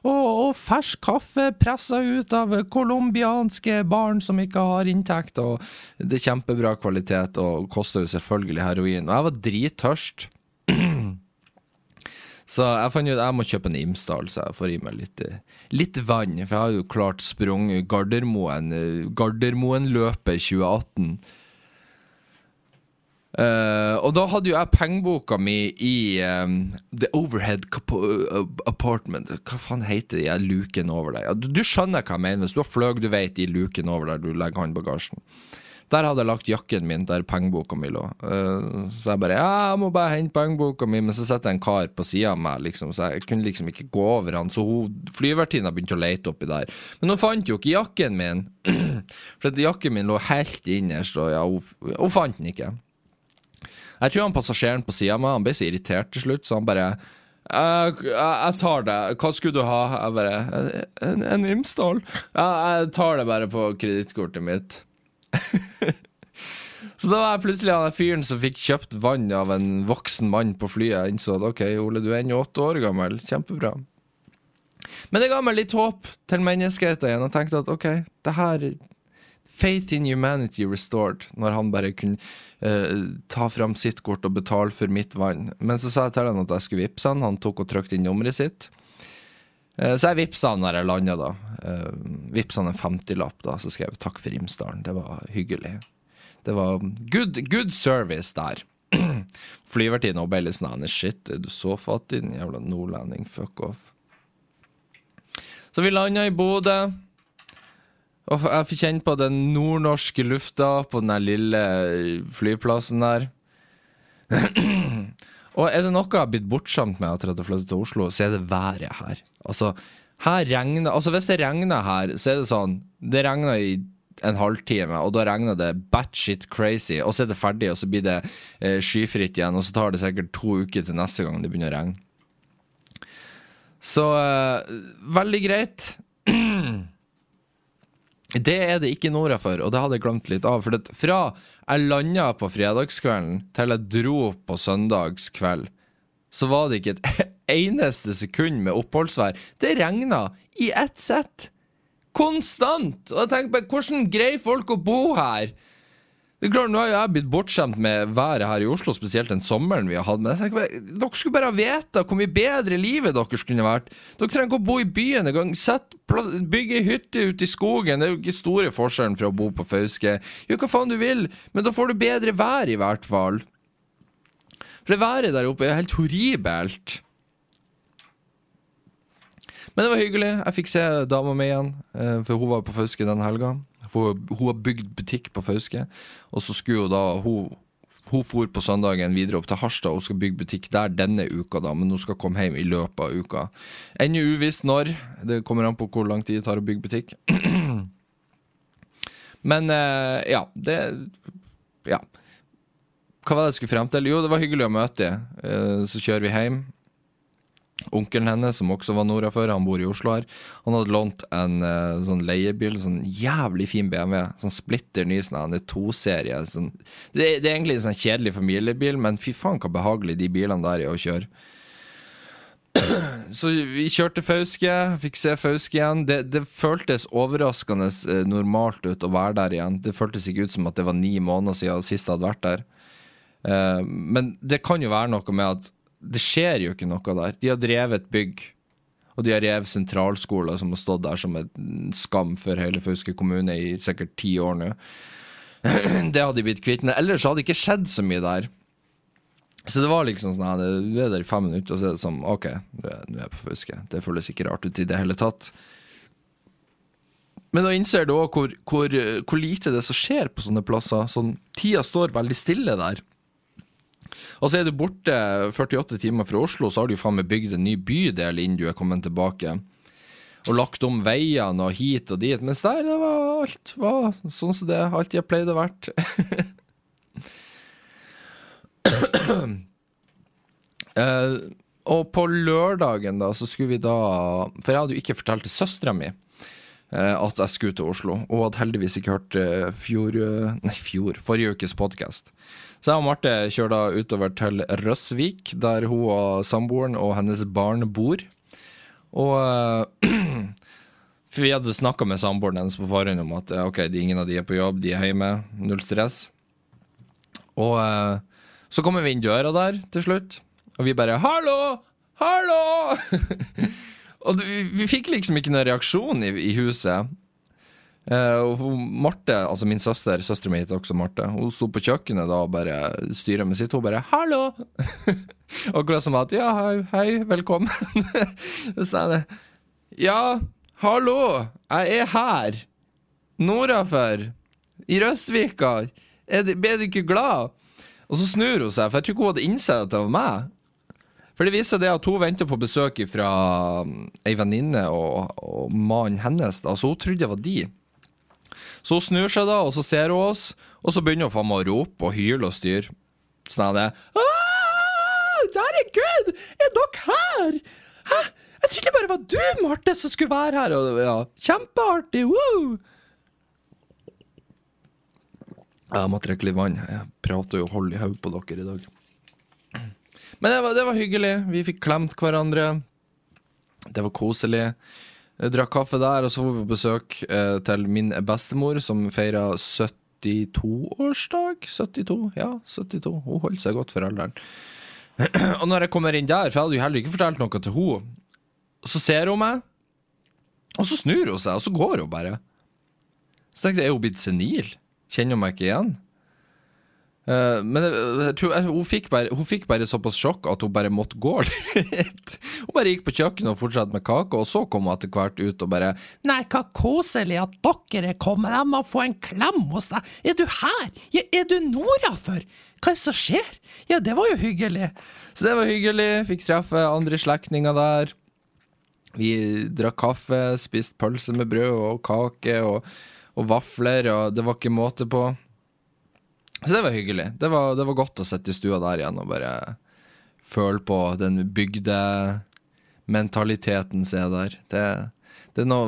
og, og fersk kaffe pressa ut av colombianske barn som ikke har inntekt. og Det er kjempebra kvalitet og koster jo selvfølgelig heroin. Og jeg var drittørst. Så jeg fant ut at jeg må kjøpe en Imsdal, så jeg får i meg litt, litt vann. For jeg har jo klart sprunget Gardermoen, Gardermoen-løpet 2018. Uh, og da hadde jo jeg pengeboka mi i um, The Overhead Apartment. Hva faen heter de luken over der? Du, du, skjønner hva jeg mener. Hvis du har fløy, du vet de luken over der du legger håndbagasjen. Der hadde jeg lagt jakken min der pengeboka mi lå. Uh, så jeg bare Ja, jeg må bare hente pengeboka mi, men så sitter jeg en kar på sida av meg, liksom, så jeg kunne liksom ikke gå over han. Så flyvertinna begynte å lete oppi der. Men hun fant jo ikke jakken min. For jakken min lå helt innerst, og ja, hun, hun fant den ikke. Jeg tror han passasjeren på sida av meg han ble så irritert til slutt, så han bare jeg, jeg tar det. Hva skulle du ha? Jeg bare En, en Imsdal? Ja, jeg tar det bare på kredittkortet mitt. Så da var jeg plutselig han fyren som fikk kjøpt vann av en voksen mann på flyet. Jeg innså at ok, Ole, du er ennå åtte år gammel. Kjempebra. Men det ga meg litt håp til menneskeheten igjen. Jeg tenkte at ok, det her Faith in humanity restored, når han bare kunne uh, ta fram sitt kort og betale for mitt vann. Men så sa jeg til han at jeg skulle vippse han. Han tok og trykte inn nummeret sitt. Uh, så jeg vippsa han når jeg landa, da. Uh, vippsa han en 50-lapp, da. Så skrev jeg 'takk for Imsdalen'. Det var hyggelig. Det var good, good service der. Flyvertinnen og litt sånn Shit, er du så fattig, din jævla nordlending? Fuck off. Så vi landa i Bodø. Og jeg fikk kjenne på den nordnorske lufta på den lille flyplassen der. og er det noe jeg har blitt bortskjemt med etter at jeg flyttet til Oslo, så er det været her. Altså, her regner Altså, hvis det regner her, så er det sånn Det regner i en halvtime, og da regner det batshit crazy, og så er det ferdig, og så blir det eh, skyfritt igjen, og så tar det sikkert to uker til neste gang det begynner å regne. Så eh, veldig greit. Det er det ikke Nora for, og det hadde jeg glemt litt av. For det, fra jeg landa på fredagskvelden til jeg dro på søndagskveld, så var det ikke et eneste sekund med oppholdsvær. Det regna i ett sett. Konstant! Og jeg tenker på hvordan greier folk å bo her? Det er klart, Nå har jeg blitt bortskjemt med været her i Oslo, spesielt den sommeren vi har hatt. Men jeg tenker bare, dere skulle bare ha vite hvor mye bedre livet deres kunne vært. Dere trenger ikke å bo i byen engang. Bygge ei hytte ute i skogen. Det er jo ikke store forskjellen fra å bo på Fauske. Gjør hva faen du vil, men da får du bedre vær, i hvert fall. For det været der oppe er helt horribelt. Men det var hyggelig. Jeg fikk se dama mi igjen, eh, for hun var på Fauske den helga. For hun har bygd butikk på Fauske, og så skulle hun da Hun, hun for på søndagen videre opp til Harstad og skal bygge butikk der denne uka, da, men hun skal komme hjem i løpet av uka. Ennå uvisst når. Det kommer an på hvor lang tid det tar å bygge butikk. Men eh, ja, det Ja. Hva var det jeg skulle frem til? Jo, det var hyggelig å møte dem. Så kjører vi hjem. Onkelen hennes, som også var nordafor, han bor i Oslo her, han hadde lånt en uh, sånn leiebil, sånn jævlig fin BMW. Sånn splitter ny sånn toserie. Sånn. Det, det, er egentlig en sånn kjedelig familiebil, men fy faen hva behagelig de bilene der er å kjøre. Så vi kjørte Fauske, fikk se Fauske igjen. Det, det føltes overraskende uh, normalt ut å være der igjen. Det føltes ikke ut som at det var ni måneder siden sist jeg hadde vært der. Uh, men det kan jo være noe med at det skjer jo ikke noe der. De har drevet bygg, og de har revet sentralskoler som har stått der som en skam for hele Fauske kommune i sikkert ti år nå. det hadde de blitt kvitt. Ellers hadde det ikke skjedd så mye der. Så det var liksom sånn Du er der i fem minutter, og så er det sånn OK, nå er jeg på Fauske. Det føles ikke rart ut i det hele tatt. Men da innser du òg hvor, hvor, hvor, lite det som skjer på sånne plasser. Sånn, tida står veldig stille der. Og så er du borte 48 timer fra Oslo, så har du jo faen meg bygd en ny bydel innen du er kommet tilbake. Og lagt om veiene og hit og dit. Mens der det var alt var sånn som det alltid har pleid å vært. uh, og på lørdagen, da, så skulle vi da For jeg hadde jo ikke fortalt til søstera mi uh, at jeg skulle til Oslo. Og hadde heldigvis ikke hørt uh, fjor Nei, fjor. Forrige ukes podkast. Så jeg og Marte kjører da utover til Røsvik, der hun og samboeren og hennes barn bor. Og For vi hadde snakka med samboeren hennes på forhånd om at ok, ingen av de er på jobb, de er hjemme, null stress. Og så kommer vi inn døra der til slutt, og vi bare 'hallo! Hallo!' og vi, vi, fikk liksom ikke noen reaksjon i, i huset. Uh, og Marte, altså min søster, søstera mi heter også Marte, hun sto på kjøkkenet da og bare styra med sitt. Hun bare 'hallo'! Akkurat som at 'ja, hei, hei velkommen'. Så jeg det. 'Ja, hallo, jeg er her. Nordafor. I Røstvika. Er du, er du ikke glad?' Og så snur hun seg, for jeg tror ikke hun hadde innsett at det var meg. For det viser det at hun venter på besøk fra ei venninne og, og mannen hennes, da, så hun trodde det var de. Så hun snur seg, da, og så ser hun oss, og så begynner hun faen meg å rope og hyle og styre. Sånn er det. Herregud! er dere her? Hæ? Jeg trodde bare det var du, Marte, som skulle være her. Og, ja, Kjempeartig! Woo! Jeg må drikke litt vann. Jeg prater jo hold i hodet på dere i dag. Men det var, det var hyggelig. Vi fikk klemt hverandre. Det var koselig. Drakk kaffe der, og så var vi på besøk eh, til min bestemor, som feira 72-årsdag. 72, ja, 72. Hun holdt seg godt for alderen. og når jeg kommer inn der, for jeg hadde jo heller ikke fortalt noe til henne, så ser hun meg, og så snur hun seg, og så går hun bare. Så tenkte jeg, er hun blitt senil? Kjenner hun meg ikke igjen? Uh, men jeg, jeg jeg, hun, fikk bare, hun, fikk bare, såpass sjokk at hun bare måtte gå litt. hun bare gikk på kjøkkenet og fortsatte med kake, og så kom hun etter hvert ut og bare Nei, hva koselig at dere er kommet, jeg må få en klem hos deg. Er du her? Ja, er du nordafor? Hva er det som skjer? Ja, det var jo hyggelig. Så det var hyggelig. Fikk treffe andre slektninger der. Vi drakk kaffe, spiste pølse med brød og kake og, og vafler, og det var ikke måte på. Så det var hyggelig. Det var, det var, godt å sitte i stua der igjen og bare føle på den bygdementaliteten som er der. Det, det, er noe,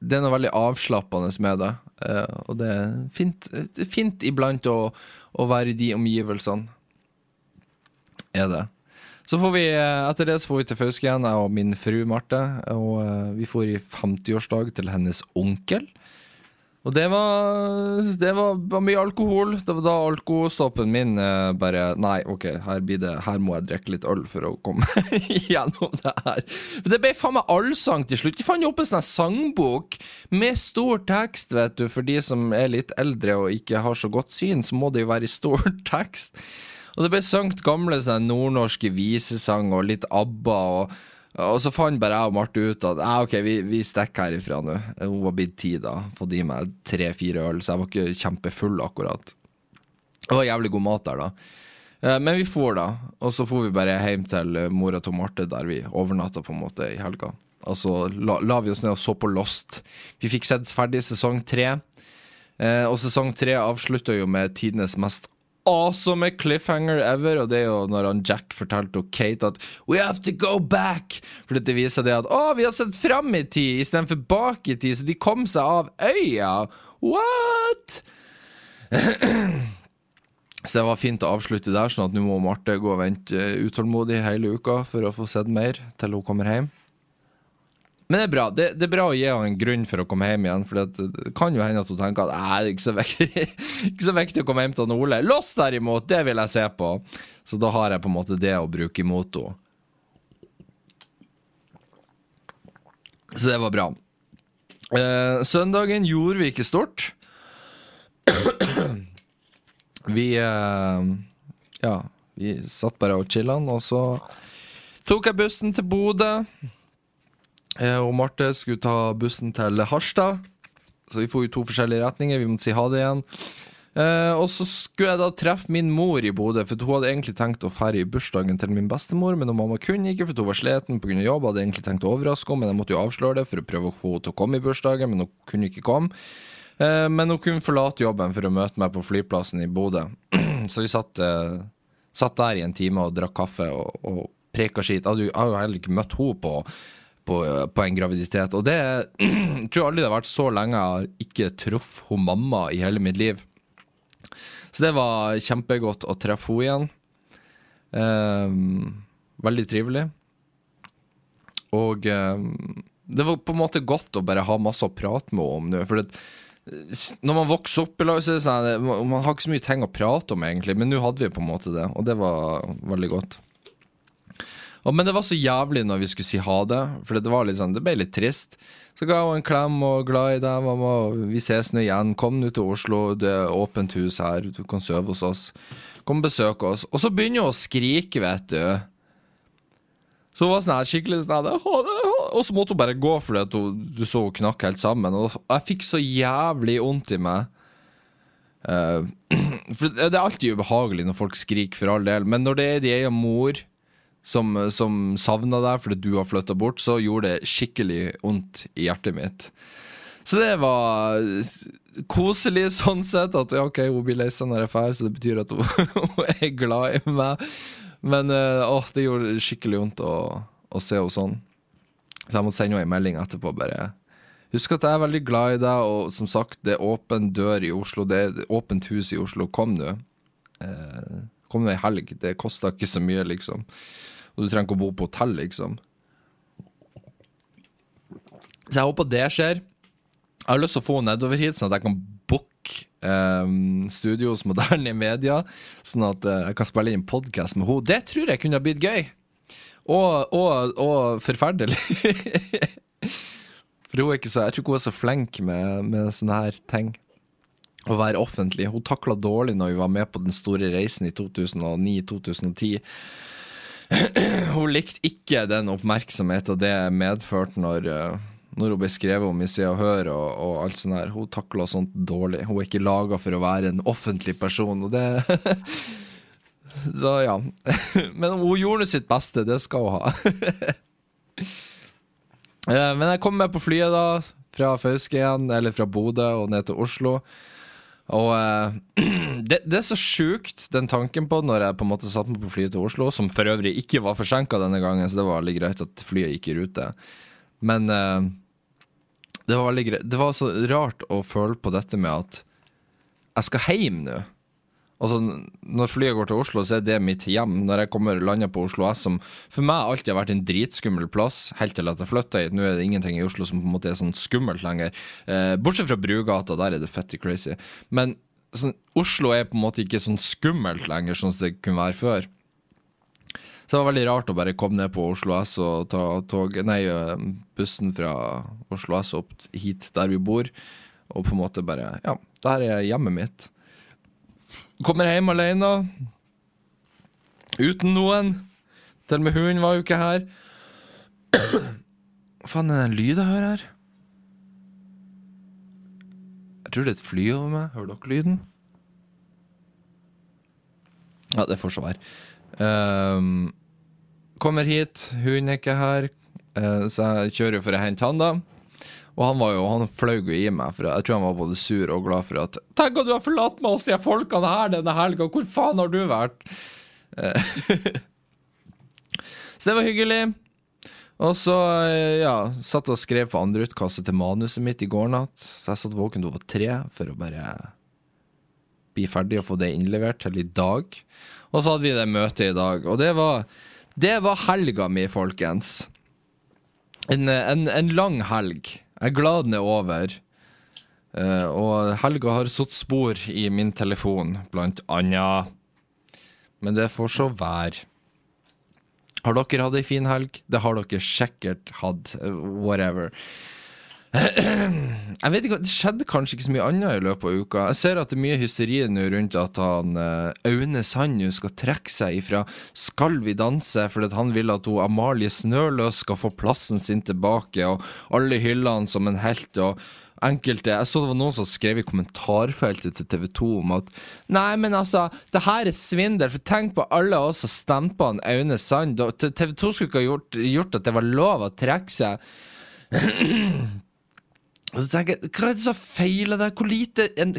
det, er noe, veldig avslappende med det. Uh, og det er fint, fint iblant å, å, være i de omgivelsene. Er det. Så får vi, eh, etter det så får vi til Fauske igjen, jeg og min fru Marte. Og uh, vi får i 50-årsdag til hennes onkel. Og det var, det var, var, mye alkohol. Det var da alkostoppen min eh, bare Nei, OK, her, det, her, må jeg drikke litt øl for å komme gjennom det her. For det ble faen meg allsang til slutt. De fant jo opp en sånn sangbok med stor tekst, vet du. For de som er litt eldre og ikke har så godt syn, så må det jo være i stor tekst. Og det ble sunget gamle sånn, nordnorske visesanger og litt ABBA. og og så fant bare jeg og Marte ut at ah, ok, vi, vi stikker herifra nå. Hun var blitt ti da. Fått i meg tre-fire øl, så jeg var ikke kjempefull akkurat. Det var jævlig god mat der, da. Eh, men vi for, da. Og så for vi bare hjem til mora til Marte, der vi overnatta på en måte i helga. Og så la, la, vi oss ned og så på Lost. Vi fikk sett ferdig sesong tre. Eh, og sesong tre avslutta jo med tidenes mest awesome cliffhanger ever, og det er jo når han Jack fortalte Kate at We have to go back! For det viser det at å, vi har sett fram i tid istedenfor bak i tid, så de kom seg av øya! What?! så det var fint å avslutte der, sånn at nå må Marte gå og vente utålmodig hele uka for å få sett mer til hun kommer hjem. Men det er bra det, det, er bra å gi henne en grunn for å komme hjem igjen. For det, det kan jo hende at hun tenker at det er ikke så, viktig, ikke så viktig å komme hjem til han Ole. Loss derimot, det vil jeg se på. Så da har jeg på en måte det å bruke imot henne. Så det var bra. Eh, søndagen gjorde vi ikke stort. vi eh, Ja, vi satt bare og chillan, og så tok jeg bussen til Bodø. Eh, og Marte skulle ta bussen til Harstad. Så vi får jo to forskjellige retninger. Vi måtte si ha det igjen. Eh, og så skulle jeg da treffe min mor i Bodø, for hun hadde egentlig tenkt å feire i bursdagen til min bestemor, men mamma kunne ikke, for hun var sliten pga. jobb. Hadde egentlig tenkt å overraske henne, men jeg måtte jo avsløre det for å prøve å få henne til å komme i bursdagen, men hun kunne ikke komme. Eh, men hun kunne forlate jobben for å møte meg på flyplassen i Bodø. så vi satt, eh, satt, der i en time og drakk kaffe og, og preka skit. Jeg hadde jo heller ikke møtt henne på på, på, en graviditet. Og det jeg tror aldri det har vært så lenge jeg har ikke truffet hun mamma i hele mitt liv. Så det var kjempegodt å treffe henne igjen. Um, veldig trivelig. Og um, det var på en måte godt å bare ha masse å prate med henne om nå. For det, når man vokser opp i lag, så er det sånn Man har ikke så mye ting å prate om, egentlig, men nå hadde vi på en måte det, og det var veldig godt. Og, men det var så jævlig når vi skulle si ha det, for det var litt sånn, det ble litt trist. Så ga hun en klem og glad i deg, mamma. Vi ses nå igjen. Kom nå til Oslo, det er åpent hus her, du kan sove hos oss. Kom og besøk oss. Og så begynner hun å skrike, vet du. Så hun var sånn her skikkelig sånn Og så måtte hun bare gå fordi du så hun knakk helt sammen. Og jeg fikk så jævlig vondt i meg. Uh, for det er alltid ubehagelig når folk skriker, for all del, men når det er de egen mor som, som savna deg fordi du har flytta bort, så gjorde det skikkelig vondt i hjertet mitt. Så det var koselig sånn sett. At ja, ok, hun blir lei seg når jeg drar, så det betyr at hun, hun, er glad i meg. Men å, det gjorde skikkelig vondt å, å se henne sånn. Så jeg måtte sende henne en melding etterpå. bare Husk at jeg er veldig glad i deg, og som sagt, det er åpen dør i Oslo. Det er åpent hus i Oslo. Kom nå. Eh, kom deg ei helg. Det koster ikke så mye, liksom. Og du trenger ikke å bo på hotell, liksom. Så jeg håper det skjer. Jeg har lyst til å få henne nedover hit, sånn at jeg kan booke um, studio hos Moderne Media, sånn at uh, jeg kan spille inn podkast med henne. Det tror jeg kunne ha blitt gøy. Og, og, og forferdelig. For hun er ikke så, jeg tror ikke hun er så flink med, med sånne her ting. Å være offentlig. Hun takla dårlig når vi var med på den store reisen i 2009-2010. Hun likte ikke den oppmerksomheten det medførte når, eh, når hun ble skrevet om i Se og Hør og, og alt sånt her. Hun takla sånt dårlig. Hun er ikke laga for å være en offentlig person, og det Så ja. Men hun gjorde sitt beste, det skal hun ha. Eh, men jeg kom med på flyet, da. Fra Fauske igjen, eller fra Bodø og ned til Oslo. Og uh, det, det, er så sjukt, den tanken på når jeg på en måte satte meg på flyet til Oslo, som for øvrig ikke var forsinka denne gangen, så det var veldig greit at flyet gikk i rute. Men uh, det var veldig greit. Det var så rart å føle på dette med at jeg skal hjem nå. Altså, Når flyet går til Oslo, så er det mitt hjem. Når jeg kommer lander på Oslo S, som for meg alltid har vært en dritskummel plass, helt til at jeg flytta hit. Nå er det ingenting i Oslo som på en måte er sånn skummelt lenger. Eh, bortsett fra Brugata, der er det fetty crazy. Men sånn, Oslo er på en måte ikke sånn skummelt lenger, sånn som det kunne være før. Så det var veldig rart å bare komme ned på Oslo S og ta tog, nei, eh, bussen fra Oslo S opp hit der vi bor, og på en måte bare Ja, der er hjemmet mitt. Kommer hjem alene. Uten noen. Til og med hunden var jo ikke her. Hva faen er det en lyd jeg hører her? Jeg tror det er et fly over meg. Hører dere lyden? Ja, det får så være. Um, kommer hit, hunden er ikke her, uh, så jeg kjører for å hente han, da. Og han var jo, han fløy jo i meg, for jeg tror han var både sur og glad for at Tenk at du har forlatt meg hos de folkene her denne helga, hvor faen har du vært? Eh, så det var hyggelig. Og så ja, satt og skrev på andreutkastet til manuset mitt i går natt. Så jeg satt våken over tre for å bare bli ferdig og få det innlevert til i dag. Og så hadde vi det møtet i dag, og det var, det var helga mi, folkens. En, en, en lang helg. Jeg er glad den er over. Uh, og helga har satt spor i min telefon, blant annet. Men det får så være. Har dere hatt ei en fin helg? Det har dere sikkert hatt. Uh, whatever. Jeg vet ikke, Det skjedde kanskje ikke så mye annet i løpet av uka. Jeg ser at det er mye hysteri nå rundt at han uh, Aune Sand skal trekke seg ifra Skal vi danse, fordi han vil at hun, Amalie Snøløs skal få plassen sin tilbake, og alle hyller han som en helt. og enkelte Jeg så det var noen som skrev i kommentarfeltet til TV 2 om at Nei, men altså, det her er svindel, for tenk på alle oss som stemte han Aune Sand. TV 2 skulle ikke ha gjort, gjort at det var lov å trekke seg. Og så tenker jeg, Hva er det som feiler deg? Hvor lite en,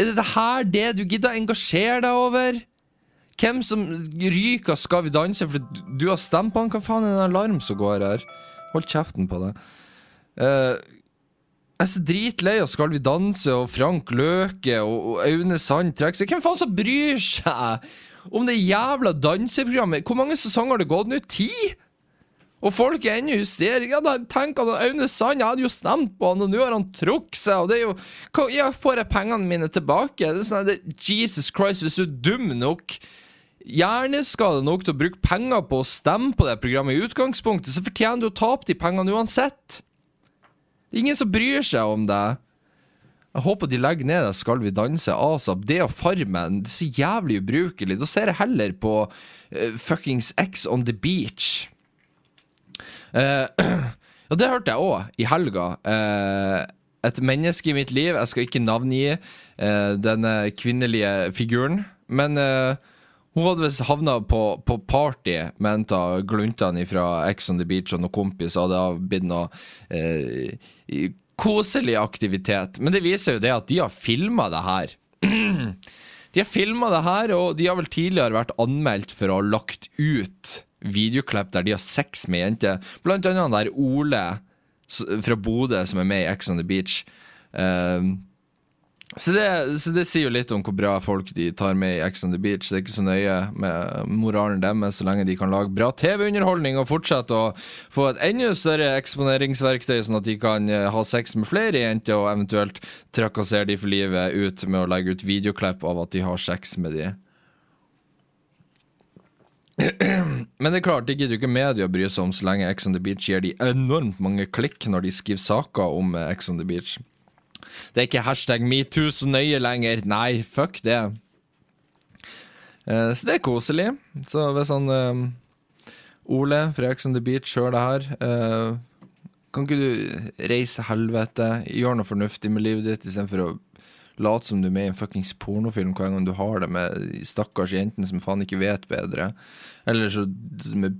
Er det her det du gidder å engasjere deg over? Hvem som ryker Skal vi danse fordi du har stemt på han? Hva faen er den alarm som går her? Hold kjeften på deg. Uh, jeg er så dritlei av Skal vi danse og Frank Løke og, og Aune Sand trekker seg. Hvem faen som bryr seg om det jævla danseprogrammet? Hvor mange sesonger har det gått nå? Ti? Og folk er ennå hysteriske. Ja, tenk at Aune Sand, jeg hadde jo stemt på han, og nå har han trukket seg, og det er jo Ja, får jeg pengene mine tilbake? Det er sånn, det, Jesus Christ, hvis du er dum nok hjerneskade nok til å bruke penger på å stemme på det programmet i utgangspunktet, så fortjener du å tape de pengene uansett. Det er ingen som bryr seg om deg. Jeg håper de legger ned det Skal vi danse, ASAP. Det og Farmen. Det er så jævlig ubrukelig. Da ser jeg heller på uh, fuckings X on the beach. Uh, og det hørte jeg òg i helga. Uh, et menneske i mitt liv, jeg skal ikke navngi uh, denne kvinnelige figuren, men hun hadde visst havna på, på, party med en av gluntene fra Ex on the Beach og noen kompis, og det hadde blitt noe koselig aktivitet. Men det viser jo det at de har filma det her. De har filma det her, og de har vel tidligere vært anmeldt for å ha lagt ut videoklipp der de har sex med jenter. Blant annet der Ole fra Bodø som er med i Ex on the Beach. Um, så det, så det sier jo litt om hvor bra folk de tar med i Ex on the Beach. Det er ikke så nøye med moralen deres så lenge de kan lage bra TV-underholdning og fortsette å få et enda større eksponeringsverktøy, sånn at de kan eh, ha sex med flere jenter og eventuelt trakassere de for livet ut med å legge ut videoklipp av at de har sex med de. Men det er klart, det gidder jo ikke media å bry seg om så lenge Ex on the Beach gir de enormt mange klikk når de skriver saker om eh, Ex on the Beach. Det er ikke hashtag metoo så nøye lenger. Nei, fuck det. Eh, så det er koselig. Så hvis han eh, Ole fra Ex on the Beach hører det her eh, Kan ikke du reise til helvete, gjøre noe fornuftig med livet ditt istedenfor å late som du er med i en fuckings pornofilm hver gang du har det med stakkars jentene som faen ikke vet bedre. Eller så, som er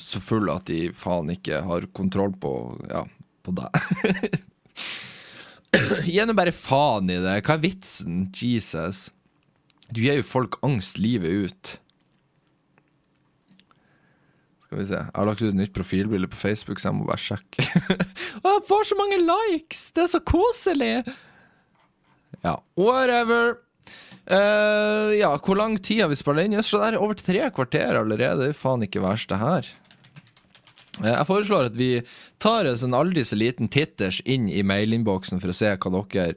så fulle at de faen ikke har kontroll på, ja, på deg. Gi nå bare faen i det. Hva er vitsen? Jesus. Du gir jo folk angst livet ut. Skal vi se. Jeg har lagt ut et nytt profilbilde på Facebook, så jeg må bare sjekke. Å, jeg får så mange likes! Det er så koselig! Ja, whatever. Uh, ja, hvor lang tid har vi spilt inn? Jøss, det er over tre kvarter allerede. Det er faen ikke verst, det her. Eh, Jeg foreslår at vi tar oss en aldri så liten titters inn i mailinnboksen for å se hva dere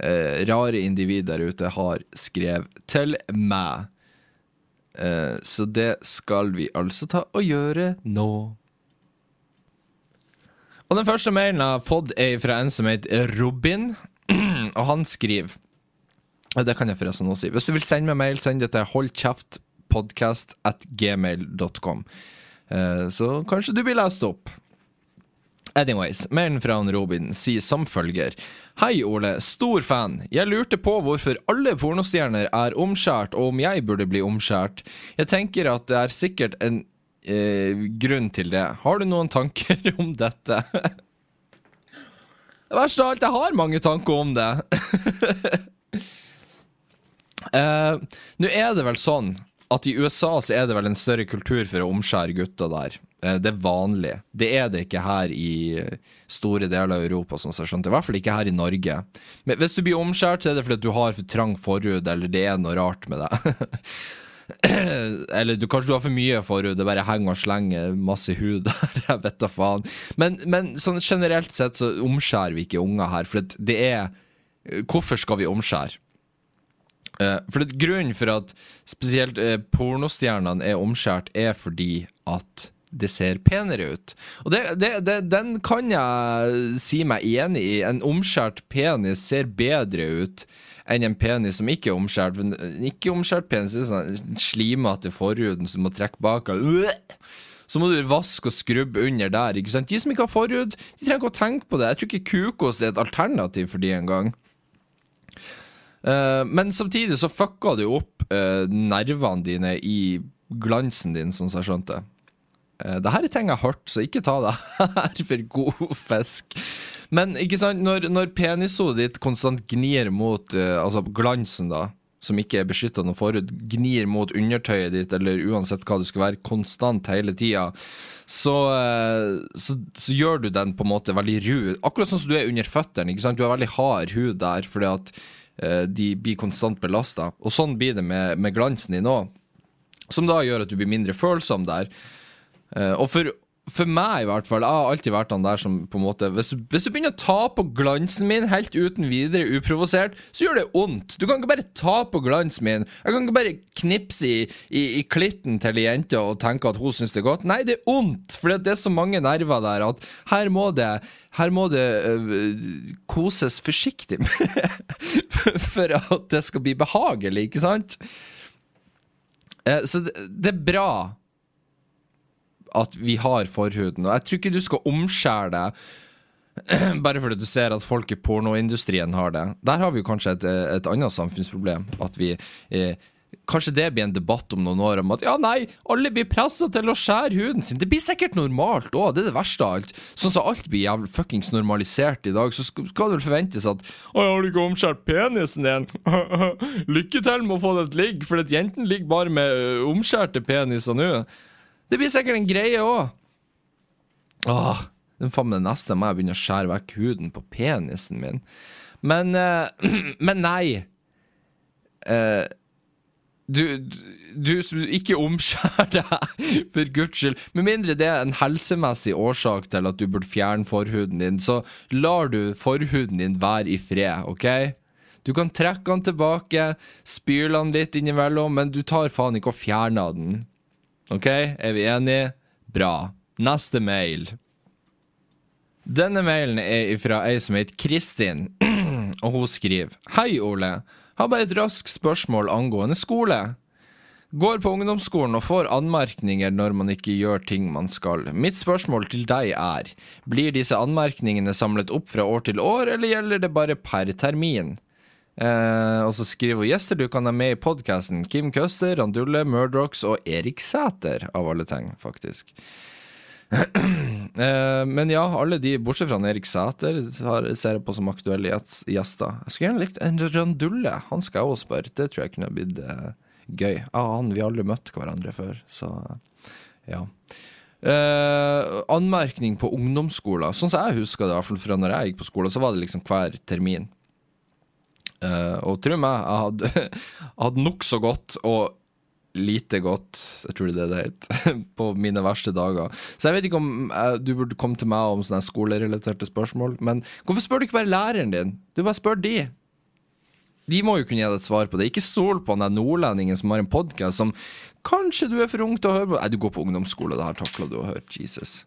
eh, rare individ der ute har skrevet til meg. Så det skal vi altså ta og gjøre nå. Og den første mailen jeg har fått, er fra en som heter Robin, og han skriver Det kan jeg forresten også si. Hvis du vil sende meg mail, send det til holdkjeftpodkast at gmail.com. Eh, Så kanskje du blir lest opp. Anyways, mailen fra han Robin sier som følger. Hei, Ole. Stor fan. Jeg lurte på hvorfor alle pornostjerner er omskjært, og om jeg burde bli omskjært. Jeg tenker at det er sikkert en eh, grunn til det. Har du noen tanker om dette? Det verste av alt, jeg har mange tanker om det. uh, Nå er det vel sånn at i USA så er det vel en større kultur for å omskjære gutter der. Uh, det er vanlig. Det er det ikke her i store deler av Europa, sånn som jeg skjønte. I hvert fall ikke her i Norge. Men hvis du blir omskjært, så er det fordi du har for trang forhud, eller det er noe rart med deg. Eller du, kanskje du har for mye forhud, det bare henger og slenger masse hud der. Jeg vet da faen. Men, men sånn generelt sett så omskjærer vi ikke unger her, for det er Hvorfor skal vi omskjære? Eh, for det, grunnen for at spesielt eh, pornostjernene er omskjært, er fordi at det ser penere ut. Og det, det, det, den kan jeg si meg enig i. En omskjært penis ser bedre ut enn en penis som ikke er omskjært. En ikke-omskjært penis er sånn slimete forhuden som du må trekke bak. Så må du vaske og skrubbe under der. ikke sant? De som ikke har forhud, de trenger ikke å tenke på det. Jeg tror ikke kukos er et alternativ for de engang. Uh, men samtidig så fucka du opp uh, nervene dine i glansen din, sånn som jeg skjønte. Uh, det her er ting jeg har hørt, så ikke ta det her for god fisk. Men ikke sant, når, når penishodet ditt konstant gnir mot uh, altså glansen, da, som ikke er beskytta noe forhud, gnir mot undertøyet ditt, eller uansett hva det skal være, konstant hele tida, så, uh, så, så gjør du den på en måte veldig ru. Akkurat sånn som du er under føttene. ikke sant? Du har veldig hard hud der fordi at uh, de blir konstant belasta. Og sånn blir det med, med glansen din òg, som da gjør at du blir mindre følsom der. Og for, for meg, i hvert fall, jeg har alltid vært han der som på en måte Hvis hvis du begynner å ta på glansen min helt uten videre, uprovosert, så gjør det vondt. Du kan ikke bare ta på glansen min. Jeg kan ikke bare knipse i, i, i klitten til ei jente og tenke at hun syns det er godt. Nei, det er vondt, for det er så mange nerver der at her må det her må det øh, koses forsiktig for at det skal bli behagelig, ikke sant? Eh, så det, det er bra at vi har forhuden. Og jeg tror ikke du skal omskjære deg bare fordi du ser at folk i pornoindustrien har det. Der har vi jo kanskje et, et annet samfunnsproblem. At vi eh, Kanskje det blir en debatt om noen år om at ja, nei, alle blir pressa til å skjære huden sin. Det blir sikkert normalt òg, det er det verste av alt. Sånn som alt blir jævlig fuckings normalisert i dag, så skal det vel forventes at Å, har du ikke omskjært penisen din? Lykke til med å få det et ligg, for jentene ligger bare med ø, omskjærte peniser nå. Det blir sikkert en greie òg. Åh, den faen meg neste må jeg begynne å skjære vekk huden på penisen min. Men eh, Men nei. Eh, du, du, du ikke omskjær deg, for guds skyld. Med mindre det er en helsemessig årsak til at du burde fjerne forhuden din, så lar du forhuden din være i fred, OK? Du kan trekke den tilbake, spyle den litt innimellom, men du tar faen ikke og fjerner den. OK? Er vi enige? Bra. Neste mail. Denne mailen er fra ei som heter Kristin, og hun skriver Hei, Ole. Har bare et raskt spørsmål angående skole. Går på ungdomsskolen og får anmerkninger når man ikke gjør ting man skal. Mitt spørsmål til deg er, blir disse anmerkningene samlet opp fra år til år, eller gjelder det bare per termin? Eh, og så skriver hun gjester du kan ha med i podkasten. Kim Køster, Randulle, Murdrocks og Erik Sæter, av alle ting, faktisk. Eh, men ja, alle de, bortsett fra Erik Sæter, har- ser jeg på som aktuelle gjester. Jeg skulle gjerne likt en Randulle. Han skal jeg også spørre. Det tror jeg kunne blitt eh, gøy. Ah, han, vi har aldri møtt hverandre før, så ja. Eh, anmerkning på ungdomsskolen. Sånn som jeg husker det, i hvert fall fra når jeg gikk på skole, så var det liksom hver termin. Eh, og tro meg, jeg hadde, hadde nokså godt og lite godt, jeg tror det er det det heter, på mine verste dager. Så jeg vet ikke om eh, du burde komme til meg om sånne skolerelaterte spørsmål, men hvorfor spør du ikke bare læreren din? Du bare spør de. De må jo kunne gi deg et svar på det. Ikke stol på den nordlendingen som har en podkast som kanskje du er for ung til å høre på. Nei, du går på ungdomsskole, det her takler du å høre. Jesus.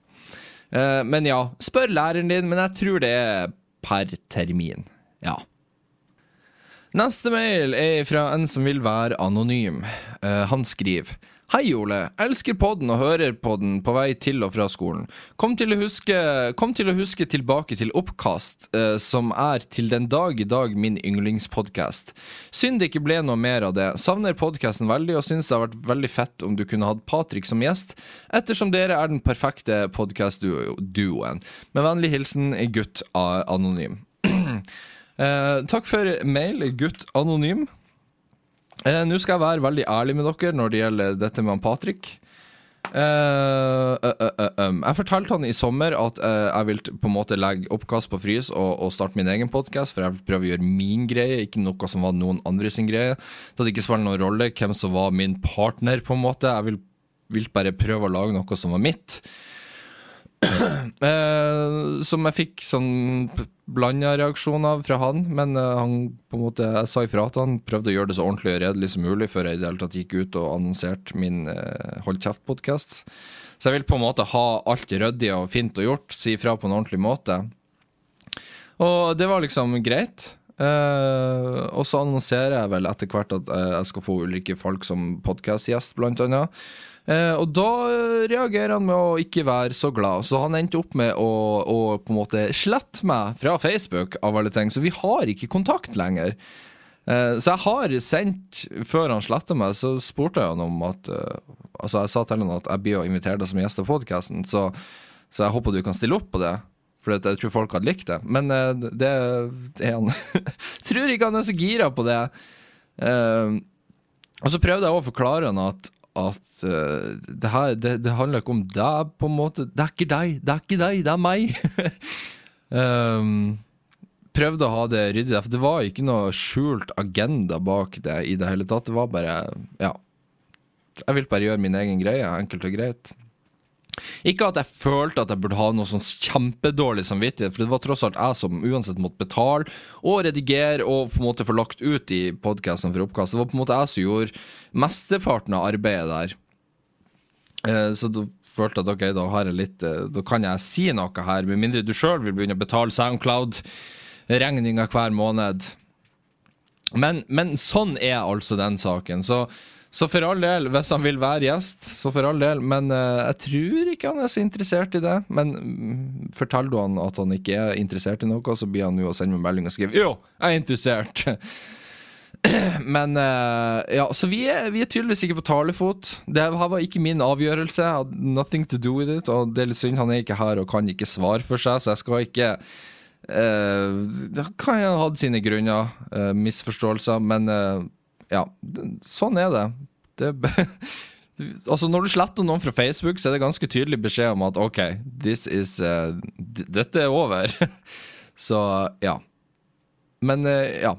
Eh, men ja, spør læreren din, men jeg tror det er per termin. Ja. Neste mail er fra en som vil være anonym. Uh, han skriver Hei, Ole. Elsker podden og hører på den på vei til og fra skolen. Kom til å huske, til å huske tilbake til Oppkast, eh, som er til den dag i dag min yndlingspodkast. Synd det ikke ble noe mer av det. Savner podkasten veldig og syns det har vært veldig fett om du kunne hatt Patrick som gjest, ettersom dere er den perfekte podkast-duoen. Med vennlig hilsen gutt anonym. Eh, takk for mail, gutt anonym. Eh, Nå skal jeg være veldig ærlig med dere når det gjelder dette med han Patrick. Uh, uh, uh, um. jeg fortalte han i sommer at eh, jeg vil på en måte legge oppkast på frys og, og starte min egen podkast, for jeg vil prøve å gjøre min greie, ikke noe som var noen andre sin greie. Det ikke spiller noen rolle hvem som var min partner, på en måte. Jeg vil, vil bare prøve å lage noe som var mitt. Eh, som jeg fikk sånn blanda reaksjoner fra han, men eh, han på en måte, jeg sa ifra at han, prøvde å gjøre det så ordentlig og redelig som mulig før jeg i det hele tatt gikk ut og annonserte min eh, Hold kjeft-podkast. Så jeg vil på en måte ha alt ryddig og fint og gjort, si ifra på en ordentlig måte. Og det var liksom greit. Eh, og så annonserer jeg vel etter hvert at eh, jeg skal få ulike folk som podkastgjest, blant annet. Eh, og da reagerer han med å ikke være så glad, så han endte opp med å, å på en måte slette meg fra Facebook, av alle ting, så vi har ikke kontakt lenger. Eh, så jeg har sendt, før han sletta meg, så spurte jeg han om at eh, Altså, jeg sa til han at jeg blir å invitere deg som gjest av podkasten, så, så jeg håper du kan stille opp på det. For jeg tror folk hadde likt det. Men eh, det, det han Tror ikke han er så gira på det. Uh, og så prøvde jeg å forklare han at, at uh, det her det, det handler ikke om deg, på en måte. Det er ikke deg, det er ikke deg, det er meg. um, prøvde å ha det ryddig, for det var ikke noe skjult agenda bak det i det hele tatt. Det var bare Ja. Jeg vil bare gjøre min egen greie, enkelt og greit. Ikke at jeg følte at jeg burde ha noe sånn kjempedårlig samvittighet, for det var tross alt jeg som uansett måtte betale og redigere og på en måte få lagt ut i podkasten for oppkast. Det var på en måte jeg som gjorde mesteparten av arbeidet der. Eh, Så da følte jeg at ok, da har jeg litt eh, Da kan jeg si noe her, med mindre du sjøl vil begynne å betale Soundcloud-regninga hver måned. Men, men sånn er altså den saken. Så, så for all del, hvis han vil være gjest, så for all del. Men uh, jeg tror ikke han er så interessert i det. Men mm, forteller du han at han ikke er interessert i noe, så blir han jo å sende meg melding og skrive jo, jeg er interessert. Men uh, ja, så vi er, vi er tydeligvis ikke på talefot. Det her var ikke min avgjørelse. I had nothing to do with it. Og det er litt synd, han er ikke her og kan ikke svare for seg, så jeg skal ikke uh, Da kan ha hatt sine grunner, eh, misforståelser, men eh, ja, sånn er det. det altså Når du sletter noen fra Facebook, så er det ganske tydelig beskjed om at OK, this is uh, dette er over. så ja. Men uh, ja.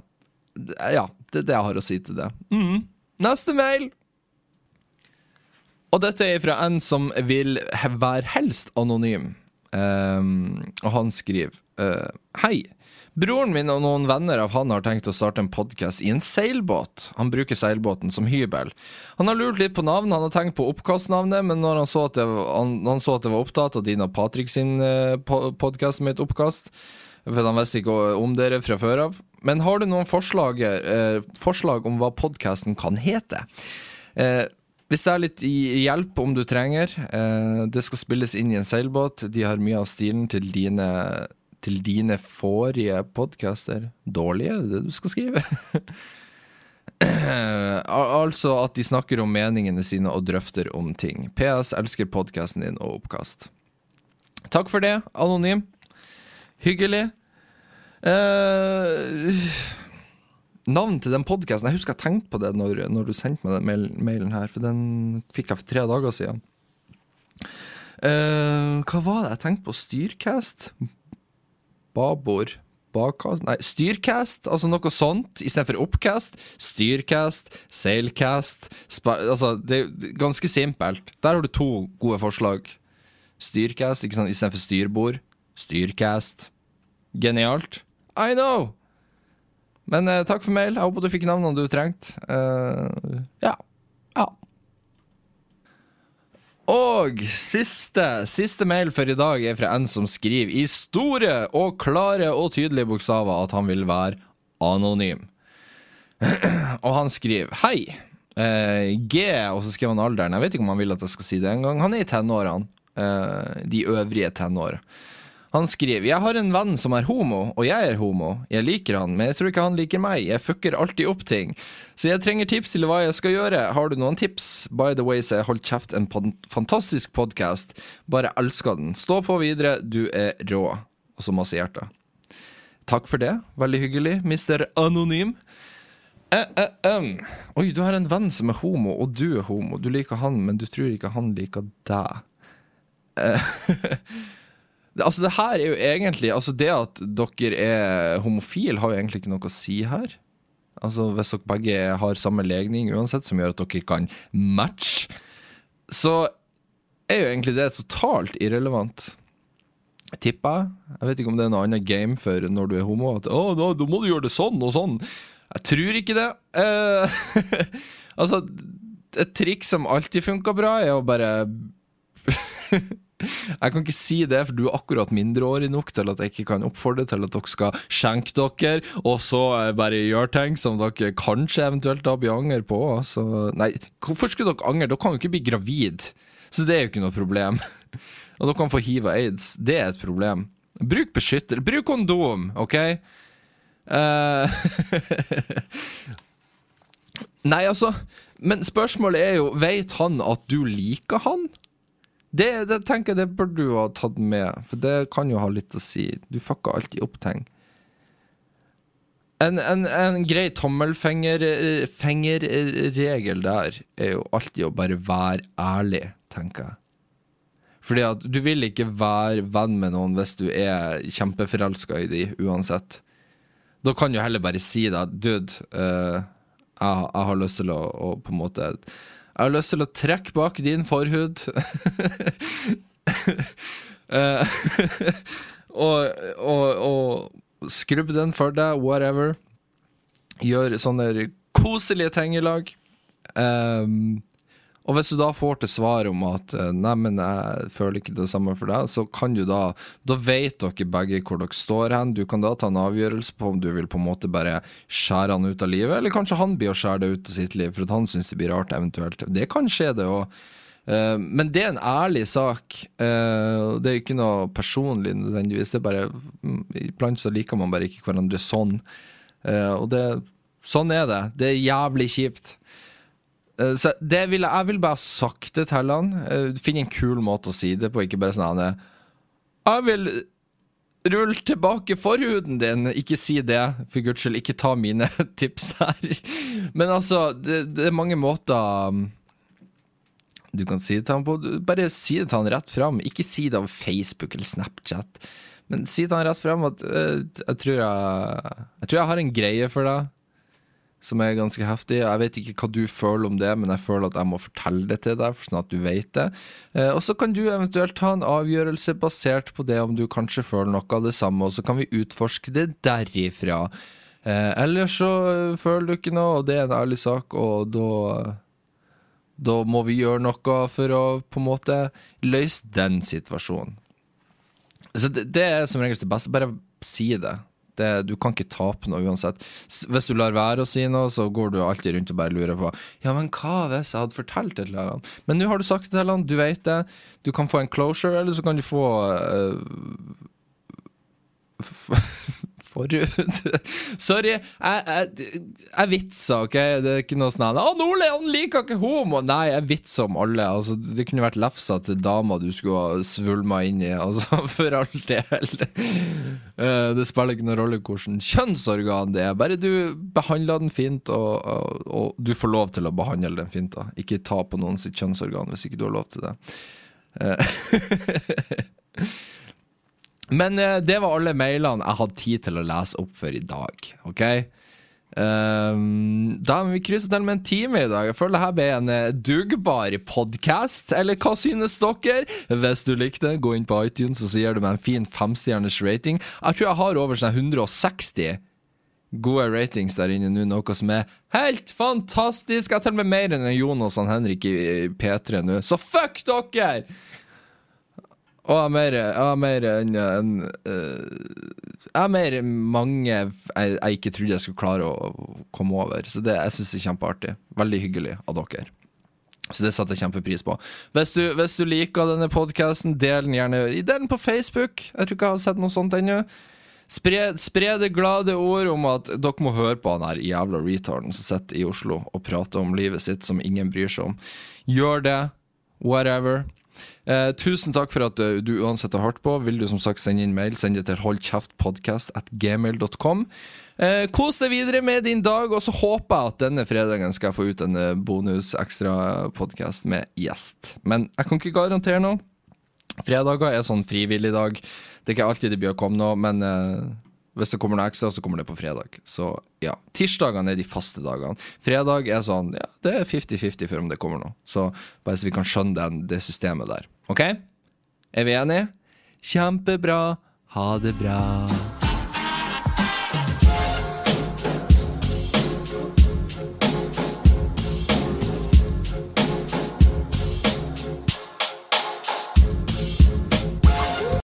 Ja, det er det jeg har å si til det. Mm. Neste mail! Og dette er fra en som vil være helst anonym. Ehm, og han skriver uh, Hei. Broren min og noen venner av han har tenkt å starte en podkast i en seilbåt. Han bruker seilbåten som hybel. Han har lurt litt på navn, han har tenkt på oppkastnavnet, men når han så at det, han, han så at det var opptatt av din og Patrick sin uh, podkast med et oppkast, for han visste ikke om dere fra før av. Men har du noen forslag, uh, forslag om hva podkasten kan hete? Eh, hvis det er litt hjelp om du trenger eh, Det skal spilles inn i en seilbåt. De har mye av stilen til dine Til dine forrige podcaster. Dårlige, er det du skal skrive? Altså at de snakker om meningene sine og drøfter om ting. PS elsker podkasten din og oppkast. Takk for det, anonym. Hyggelig. Eh, navn til den podkasten Jeg husker jeg tenkte på det når, når du sendte meg den mail, mailen her, for den fikk jeg for tre dager siden. Uh, hva var det jeg tenkte på? Styrcast? Babord? Bakast? Nei, Styrcast, altså noe sånt, istedenfor oppcast. Styrcast, sailcast Altså, det er ganske simpelt. Der har du to gode forslag. Styrcast, ikke sant, istedenfor styrbord. Styrcast. Genialt. I know! Men eh, takk for mail. Jeg håper du fikk navnene du trengte. Eh, ja. Ja. Og siste, siste mail for i dag er fra en som skriver i store og klare og tydelige bokstaver at han vil være anonym. og han skriver Hei. Eh, G, og så skriver han alderen. Jeg vet ikke om han vil at jeg skal si det engang. Han er i tenårene. Eh, de øvrige tenår. Han skriver Jeg har en venn som er homo, og jeg er homo. Jeg liker han, men jeg tror ikke han liker meg. Jeg fucker alltid opp ting. Så jeg trenger tips til hva jeg skal gjøre. Har du noen tips? By the way, så jeg holdt kjeft en fantastisk podkast. Bare elsker den. Stå på videre, du er rå. Og så masse hjerter. Takk for det. Veldig hyggelig, mister Anonym. Eh, eh, em. Oi, du har en venn som er homo, og du er homo. Du liker han, men du tror ikke han liker deg. Det- Altså, det her er jo egentlig Altså, det at dere er homofile, har jo egentlig ikke noe å si her. Altså, hvis dere begge har samme legning uansett, som gjør at dere kan matche, så er jo egentlig det totalt irrelevant. Tipper jeg. Jeg vet ikke om det er noe annet game for når du er homo. At å, da, da må du gjøre det sånn og sånn. Jeg tror ikke det. Eh, altså, et triks som alltid funka bra, er å bare Jeg kan ikke si det, for du er akkurat mindreårig nok til at jeg ikke kan oppfordre til at dere skal skjenke dere, og så eh, bare gjøre ting som dere kanskje eventuelt da blir anger på. Så, nei, hvorfor skulle dere angre? Dere kan jo ikke bli gravid, så det er jo ikke noe problem. Og dere kan få hiv og aids. Det er et problem. Bruk beskytter. Bruk kondom, OK? Uh, Nei, altså Men spørsmålet er jo Vet han at du liker han? Det, det tenker jeg det burde du ha tatt med, for det kan jo ha litt å si. Du fucker alltid opp ting. En, en, en grei tommelfingerregel der er jo alltid å bare være ærlig, tenker jeg. Fordi at du vil ikke være venn med noen hvis du er kjempeforelska i de uansett. Da kan du heller bare si det, dude, uh, jeg, jeg har lyst til å, å på en måte Jeg har lyst til å trekke bak din forhud. Eh, og, og, og skrubbe den for deg, whatever. Gjør sånne koselige ting i lag. Um, og hvis du da får til svar om at eh, Nei, men jeg føler ikke det samme for deg, så kan du da Da vet dere begge hvor dere står hen. Du kan da ta en avgjørelse på om du vil på en måte bare skjære han ut av livet, eller kanskje han blir å skjære det ut av sitt liv for at han syns det blir rart, eventuelt. Det kan skje, det òg. Men det er en ærlig sak. eh, Det er ikke noe personlig nødvendigvis. Det er bare mm, Iblant så liker man bare ikke hverandre sånn. Eh, Og det Sånn er det. Det er jævlig kjipt. Eh, Så det vil jeg, jeg vil bare sagt det til han. Finn en kul måte å si det på, ikke bare sånn her, Jeg vil rulle tilbake forhuden din. Ikke si det, for guds skyld. Ikke ta mine tips der. Men altså, det, det er mange måter um, du kan si det til han på. Bare si det til han rett fram. Ikke si det over Facebook eller Snapchat. Men si til han rett fram at uh, jeg, tror jeg, jeg tror jeg har en greie for deg som er ganske heftig. Jeg vet ikke hva du føler om det, men jeg føler at jeg må fortelle det til deg, sånn at du vet det. Eh, og så kan du eventuelt ta en avgjørelse basert på det, om du kanskje føler noe av det samme, og så kan vi utforske det derifra. Eh, eller så eh, føler du ikke noe, og det er en ærlig sak, og da da må vi gjøre noe for å på en måte løse den situasjonen. Så det, det er som regel det beste. Bare si det. Det. Du kan ikke tape noe uansett. Hvis du lar være å si noe, så går du alltid rundt og bare lurer på Ja, men hva hvis jeg hadde fortalt det til han? Men nå har du sagt det til han, du vet det. Du kan få en closure, eller så kan du få eh, Forhud Sorry, jeg, vitser, OK? Det er ikke noe sånn her, 'Å, Nordli, han liker ikke homo!' Nei, jeg vitser om alle. Altså, det kunne vært lefsa til dama du skulle ha svulma inn i, altså, for all del. Eh, Det spiller ikke noen rolle hvilket kjønnsorgan det er, bare du behandler den fint, og, og, og du får lov til å behandle den fint. da Ikke ta på noen sitt kjønnsorgan hvis ikke du har lov til det. Men eh, det var alle mailene jeg hadde tid til å lese opp for i dag. Ok? Um, da har vi krysset til med en time i dag. Jeg føler det her ble en eh, dugbar podkast. Eller hva synes dere? Hvis du likte, gå inn på iTunes og så gir du meg en fin femstjerners rating. Jeg tror jeg har over sånn 160 gode ratings der inne nå, noe som er helt fantastisk. Jeg har til og med mer enn Jonas og Henrik i P3 nå, så fuck dere! Og jeg har mer, jeg har mer enn en, uh, Jeg har mer mange jeg, jeg ikke trodde jeg skulle klare å komme over. Så det, jeg syns det er kjempeartig. Veldig hyggelig av dere. Så det setter jeg kjempepris på. Hvis du, hvis du liker denne podkasten, del den gjerne. Del den på Facebook. Jeg tror ikke jeg har sett noe sånt ennå. Spre, spre det glade ord om at dere må høre på han her jævla retarden som sitter i Oslo og prater om livet sitt som ingen bryr seg om. Gjør det. Whatever. Eh, tusen takk for at eh, du uansett har hørt på. Vil du som sagt sende inn mail, send det til holdkjeftpodkast at gmail.com. Eh, kos deg videre med din dag, og så håper jeg at denne fredagen skal jeg få ut en eh, bonus ekstra podkast med gjest. Men jeg kan ikke garantere noe. Fredager er sånn frivillig dag. Det er ikke alltid det blir å komme noe, men eh, hvis det kommer noe ekstra, så kommer det på fredag. Så ja. Tirsdagene er de faste dagene. Fredag er sånn ja, det er 50-50 for om det kommer noe. Så bare så vi kan skjønne den, det systemet der. OK? Er vi enige? Kjempebra. Ha det bra.